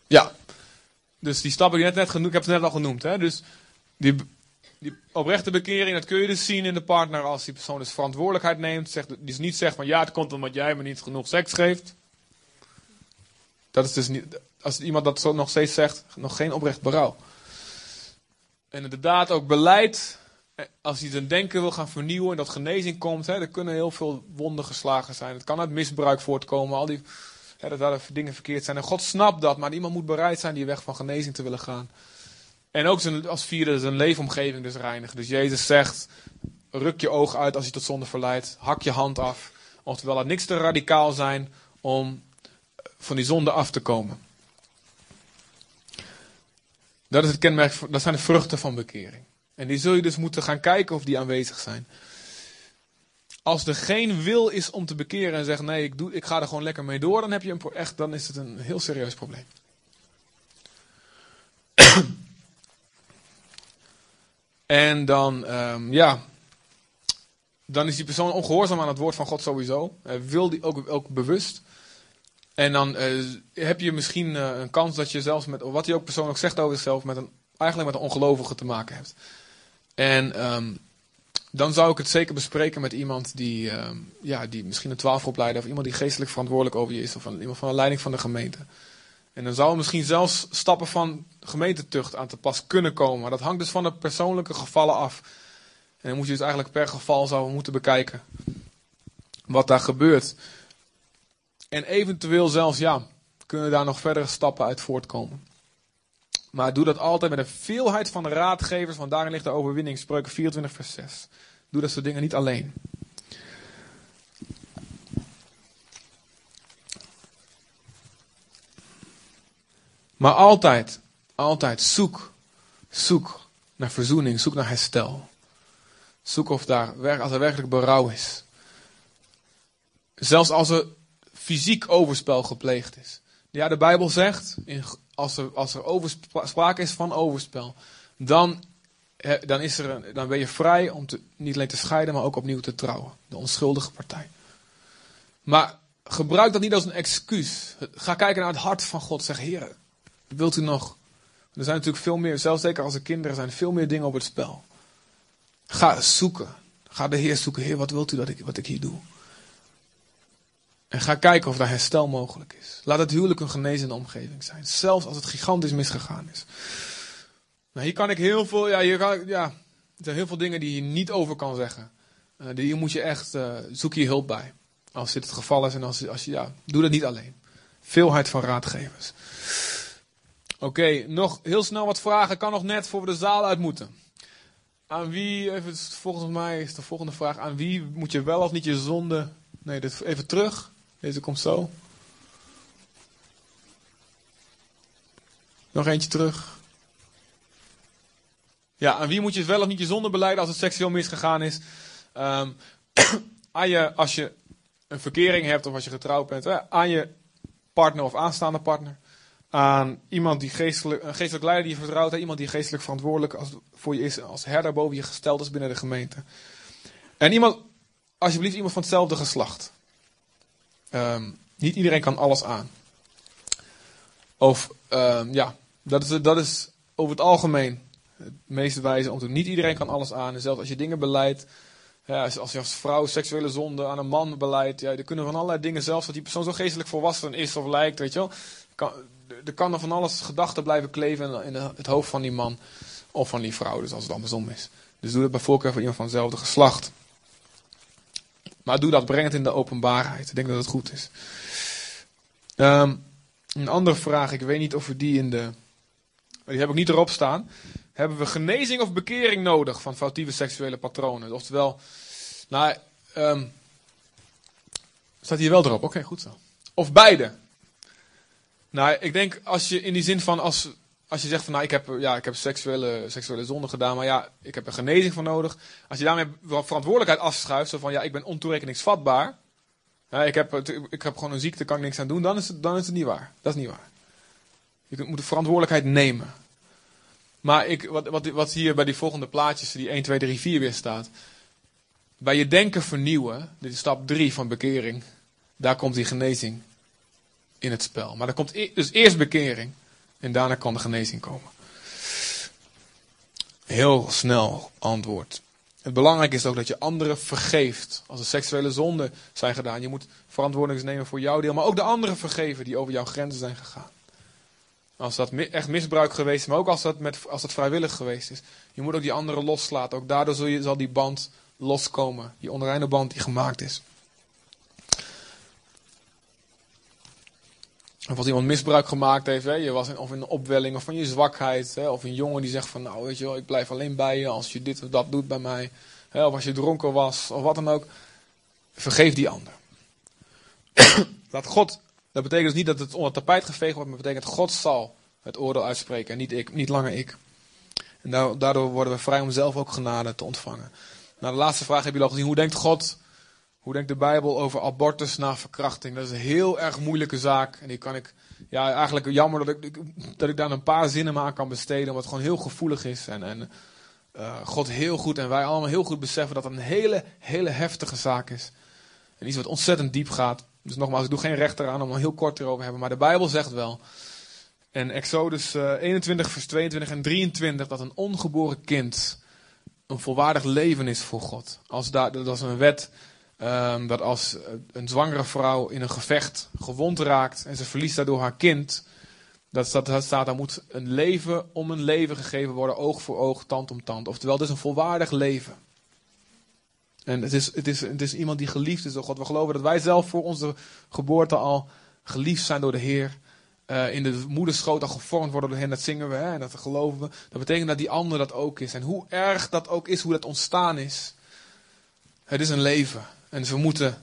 Ja. Dus die stappen die net, net genoemd, ik heb het net al genoemd. Hè? Dus die, die oprechte bekering, dat kun je dus zien in de partner als die persoon dus verantwoordelijkheid neemt. Zegt, die dus niet zegt van ja, het komt omdat jij me niet genoeg seks geeft. Dat is dus niet, als iemand dat zo nog steeds zegt, nog geen oprecht berouw. En inderdaad ook beleid, als hij zijn denken wil gaan vernieuwen en dat genezing komt, hè, er kunnen heel veel wonden geslagen zijn. Het kan uit misbruik voortkomen, al die, hè, dat daar dingen verkeerd zijn. En God snapt dat, maar iemand moet bereid zijn die weg van genezing te willen gaan. En ook als vierde zijn leefomgeving dus reinigen. Dus Jezus zegt, ruk je oog uit als je tot zonde verleidt, hak je hand af. Oftewel, laat niks te radicaal zijn om van die zonde af te komen. Dat is het kenmerk, dat zijn de vruchten van bekering. En die zul je dus moeten gaan kijken of die aanwezig zijn. Als er geen wil is om te bekeren en zegt nee, ik, doe, ik ga er gewoon lekker mee door, dan, heb je een, echt, dan is het een heel serieus probleem. en dan, um, ja, dan is die persoon ongehoorzaam aan het woord van God sowieso. wil die ook, ook bewust. En dan uh, heb je misschien uh, een kans dat je zelfs met, wat hij ook persoonlijk zegt over zichzelf, met een, eigenlijk met een ongelovige te maken hebt. En um, dan zou ik het zeker bespreken met iemand die, um, ja, die misschien een twaalfopleider of iemand die geestelijk verantwoordelijk over je is, of iemand van de leiding van de gemeente. En dan zou misschien zelfs stappen van gemeentetucht aan te pas kunnen komen. Maar dat hangt dus van de persoonlijke gevallen af. En dan moet je dus eigenlijk per geval zouden moeten bekijken wat daar gebeurt. En eventueel zelfs, ja, kunnen daar nog verdere stappen uit voortkomen. Maar doe dat altijd met een veelheid van raadgevers, want daarin ligt de overwinning. Spreuken 24 vers 6. Doe dat soort dingen niet alleen. Maar altijd, altijd zoek, zoek naar verzoening, zoek naar herstel. Zoek of daar, als er werkelijk berouw is. Zelfs als er fysiek overspel gepleegd is. Ja, de Bijbel zegt, in, als er, als sprake is van overspel, dan, dan, is er dan ben je vrij om te, niet alleen te scheiden, maar ook opnieuw te trouwen. De onschuldige partij. Maar gebruik dat niet als een excuus. Ga kijken naar het hart van God. Zeg, Heer, wilt u nog Er zijn natuurlijk veel meer, zelfs zeker als er kinderen zijn, veel meer dingen op het spel. Ga zoeken. Ga de Heer zoeken. Heer, wat wilt u dat ik, wat ik hier doe? En ga kijken of daar herstel mogelijk is. Laat het huwelijk een genezende omgeving zijn. Zelfs als het gigantisch misgegaan is. Nou, hier kan ik heel veel, ja, hier kan, ja, er zijn heel veel dingen die je niet over kan zeggen. Uh, die moet je echt, uh, zoek je hulp bij. Als dit het geval is en als, als je, ja, doe dat niet alleen. Veelheid van raadgevers. Oké, nog heel snel wat vragen. Kan nog net voor we de zaal uit moeten. Aan wie, even, volgens mij is de volgende vraag. Aan wie moet je wel of niet je zonde. Nee, dit, even terug. Deze komt zo. Nog eentje terug. Ja, aan wie moet je wel of niet je zonde beleiden als het seksueel misgegaan is? Um, aan je, als je een verkering hebt of als je getrouwd bent, aan je partner of aanstaande partner. Aan iemand die geestelijk, een geestelijk leider die je vertrouwt, hè, iemand die geestelijk verantwoordelijk als, voor je is, als herder boven je gesteld is binnen de gemeente. En iemand, alsjeblieft, iemand van hetzelfde geslacht. Um, niet iedereen kan alles aan. Of, um, ja, dat is, dat is over het algemeen het meest wijze om te doen. Niet iedereen kan alles aan. En zelfs als je dingen beleidt, ja, als je als vrouw seksuele zonde aan een man beleidt, ja, er kunnen van allerlei dingen, zelfs dat die persoon zo geestelijk volwassen is of lijkt, weet je wel. Kan, er kan er van alles gedachten blijven kleven in het hoofd van die man of van die vrouw, dus als het andersom is. Dus doe dat bij voorkeur voor iemand van hetzelfde geslacht. Maar doe dat, breng het in de openbaarheid. Ik denk dat het goed is. Um, een andere vraag, ik weet niet of we die in de. Die heb ik niet erop staan. Hebben we genezing of bekering nodig van foutieve seksuele patronen? Oftewel, nou, um, staat hier wel erop? Oké, goed zo. Of beide. Nou, ik denk als je in die zin van als, als je zegt van nou, ik heb, ja, ik heb seksuele, seksuele zonde gedaan, maar ja, ik heb een genezing voor nodig. Als je daarmee verantwoordelijkheid afschuift, zo van ja, ik ben ontoerekeningsvatbaar. Ja, ik, heb, ik heb gewoon een ziekte, kan ik niks aan doen, dan is, het, dan is het niet waar. Dat is niet waar. Je moet de verantwoordelijkheid nemen. Maar ik, wat, wat, wat hier bij die volgende plaatjes, die 1, 2, 3, 4 weer staat. Bij je denken vernieuwen, dit is stap 3 van bekering. Daar komt die genezing in het spel. Maar er komt e-, dus eerst bekering. En daarna kan de genezing komen. Heel snel antwoord. Het belangrijke is ook dat je anderen vergeeft. Als er seksuele zonden zijn gedaan. Je moet verantwoordelijkheid nemen voor jouw deel. Maar ook de anderen vergeven die over jouw grenzen zijn gegaan. Als dat echt misbruik geweest is, maar ook als dat, met, als dat vrijwillig geweest is. Je moet ook die anderen loslaten. Ook daardoor zul je, zal die band loskomen. Die onreine band die gemaakt is. Of als iemand misbruik gemaakt heeft, hè, je was in, of in een opwelling of van je zwakheid. Hè, of een jongen die zegt van nou weet je wel, ik blijf alleen bij je als je dit of dat doet bij mij. Hè, of als je dronken was of wat dan ook. Vergeef die ander. Laat God dat betekent dus niet dat het onder tapijt geveegd wordt, maar dat betekent God zal het oordeel uitspreken en niet, ik, niet langer ik. En daardoor worden we vrij om zelf ook genade te ontvangen. Nou, de laatste vraag heb je al gezien. Hoe denkt God, hoe denkt de Bijbel over abortus na verkrachting? Dat is een heel erg moeilijke zaak. En die kan ik, ja, eigenlijk jammer dat ik, dat ik daar een paar zinnen aan kan besteden, omdat het gewoon heel gevoelig is. En, en uh, God heel goed en wij allemaal heel goed beseffen dat het een hele, hele heftige zaak is. En iets wat ontzettend diep gaat. Dus nogmaals, ik doe geen rechter aan om er heel kort erover te hebben. Maar de Bijbel zegt wel. En Exodus 21, eh, vers 22 en 23. Dat een ongeboren kind een volwaardig leven is voor God. Als daar, dat is een wet. Um, dat als een zwangere vrouw in een gevecht gewond raakt. En ze verliest daardoor haar kind. Dat staat, dat daar moet een leven om een leven gegeven worden. Oog voor oog, tand om tand. Oftewel, het is een volwaardig leven. En het is, het, is, het is iemand die geliefd is door God. We geloven dat wij zelf voor onze geboorte al geliefd zijn door de Heer. Uh, in de moederschoot al gevormd worden door hen, dat zingen we hè, en dat geloven we. Dat betekent dat die ander dat ook is. En hoe erg dat ook is, hoe dat ontstaan is. Het is een leven. En we moeten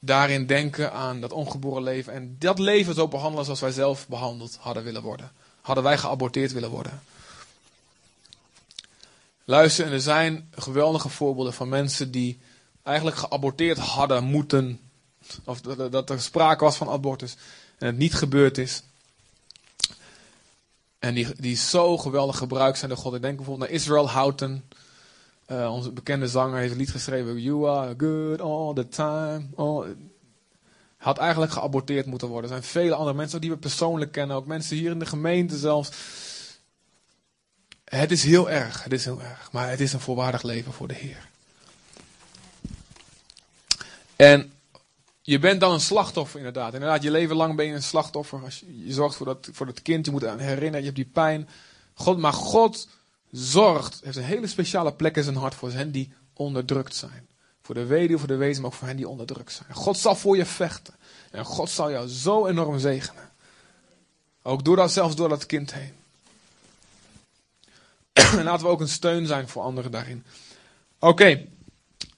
daarin denken aan dat ongeboren leven. En dat leven zo behandelen zoals wij zelf behandeld hadden willen worden. Hadden wij geaborteerd willen worden. Luister, en er zijn geweldige voorbeelden van mensen die eigenlijk geaborteerd hadden moeten. Of dat er sprake was van abortus en het niet gebeurd is. En die, die zo geweldig gebruikt zijn door God. Ik denk bijvoorbeeld naar Israel Houghton. Uh, onze bekende zanger heeft een lied geschreven. You are good all the time. Oh, had eigenlijk geaborteerd moeten worden. Er zijn vele andere mensen die we persoonlijk kennen. Ook mensen hier in de gemeente zelfs Het is heel erg, het is heel erg. Maar het is een volwaardig leven voor de Heer. En je bent dan een slachtoffer inderdaad. Inderdaad, je leven lang ben je een slachtoffer. Als je, je zorgt voor dat, voor dat kind, je moet aan herinneren, je hebt die pijn. God, maar God zorgt, heeft een hele speciale plek in zijn hart voor hen die onderdrukt zijn. Voor de weduwe, voor de wezen, maar ook voor hen die onderdrukt zijn. God zal voor je vechten. En God zal jou zo enorm zegenen. Ook door dat, zelfs door dat kind heen. en laten we ook een steun zijn voor anderen daarin. Oké.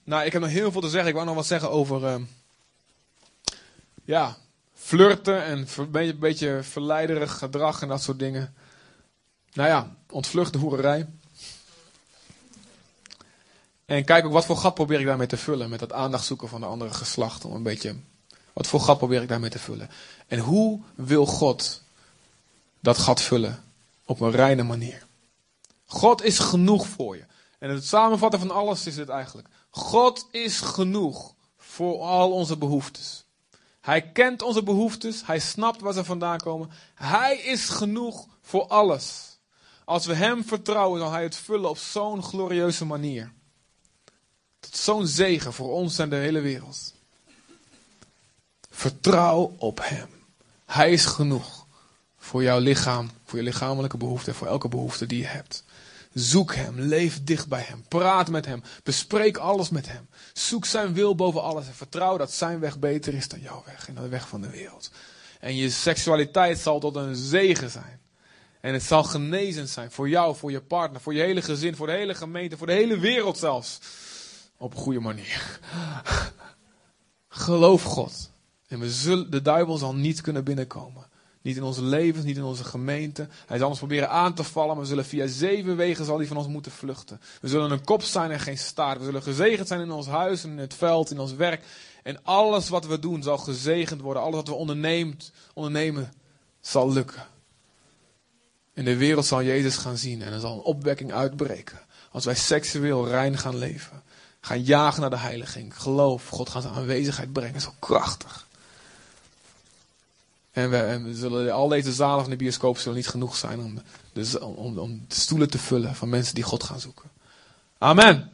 Nou, ik heb nog heel veel te zeggen. Ik wou nog wat zeggen over. Uh, ja, flirten en een beetje, beetje verleiderig gedrag en dat soort dingen. Nou ja, ontvlucht de hoererij. En kijk ook wat voor gat probeer ik daarmee te vullen. Met dat aandacht zoeken van de andere geslacht. Om een beetje. Wat voor gat probeer ik daarmee te vullen? En hoe wil God dat gat vullen? Op een reine manier. God is genoeg voor je. En het samenvatten van alles is het eigenlijk. God is genoeg voor al onze behoeftes. Hij kent onze behoeftes. Hij snapt waar ze vandaan komen. Hij is genoeg voor alles. Als we Hem vertrouwen, zal Hij het vullen op zo'n glorieuze manier. Tot zo'n zegen voor ons en de hele wereld. Vertrouw op Hem. Hij is genoeg voor jouw lichaam, voor je lichamelijke behoeften, voor elke behoefte die je hebt. Zoek Hem, leef dicht bij Hem, praat met Hem, bespreek alles met Hem. Zoek Zijn wil boven alles en vertrouw dat Zijn weg beter is dan jouw weg en de weg van de wereld. En je seksualiteit zal tot een zegen zijn. En het zal genezend zijn voor jou, voor je partner, voor je hele gezin, voor de hele gemeente, voor de hele wereld zelfs. Op een goede manier. Geloof God. En we zullen, de duivel zal niet kunnen binnenkomen. Niet in onze levens, niet in onze gemeente. Hij zal ons proberen aan te vallen, maar we zullen via zeven wegen zal hij van ons moeten vluchten. We zullen een kop zijn en geen staart. We zullen gezegend zijn in ons huis, in het veld, in ons werk. En alles wat we doen zal gezegend worden. Alles wat we ondernemen zal lukken. In de wereld zal Jezus gaan zien en er zal een opwekking uitbreken. Als wij seksueel rein gaan leven. Gaan jagen naar de heiliging. Geloof, God gaat zijn aanwezigheid brengen. Zo krachtig. En we, zullen, al deze zalen van de bioscoop zullen niet genoeg zijn om om, om de stoelen te vullen van mensen die God gaan zoeken. Amen.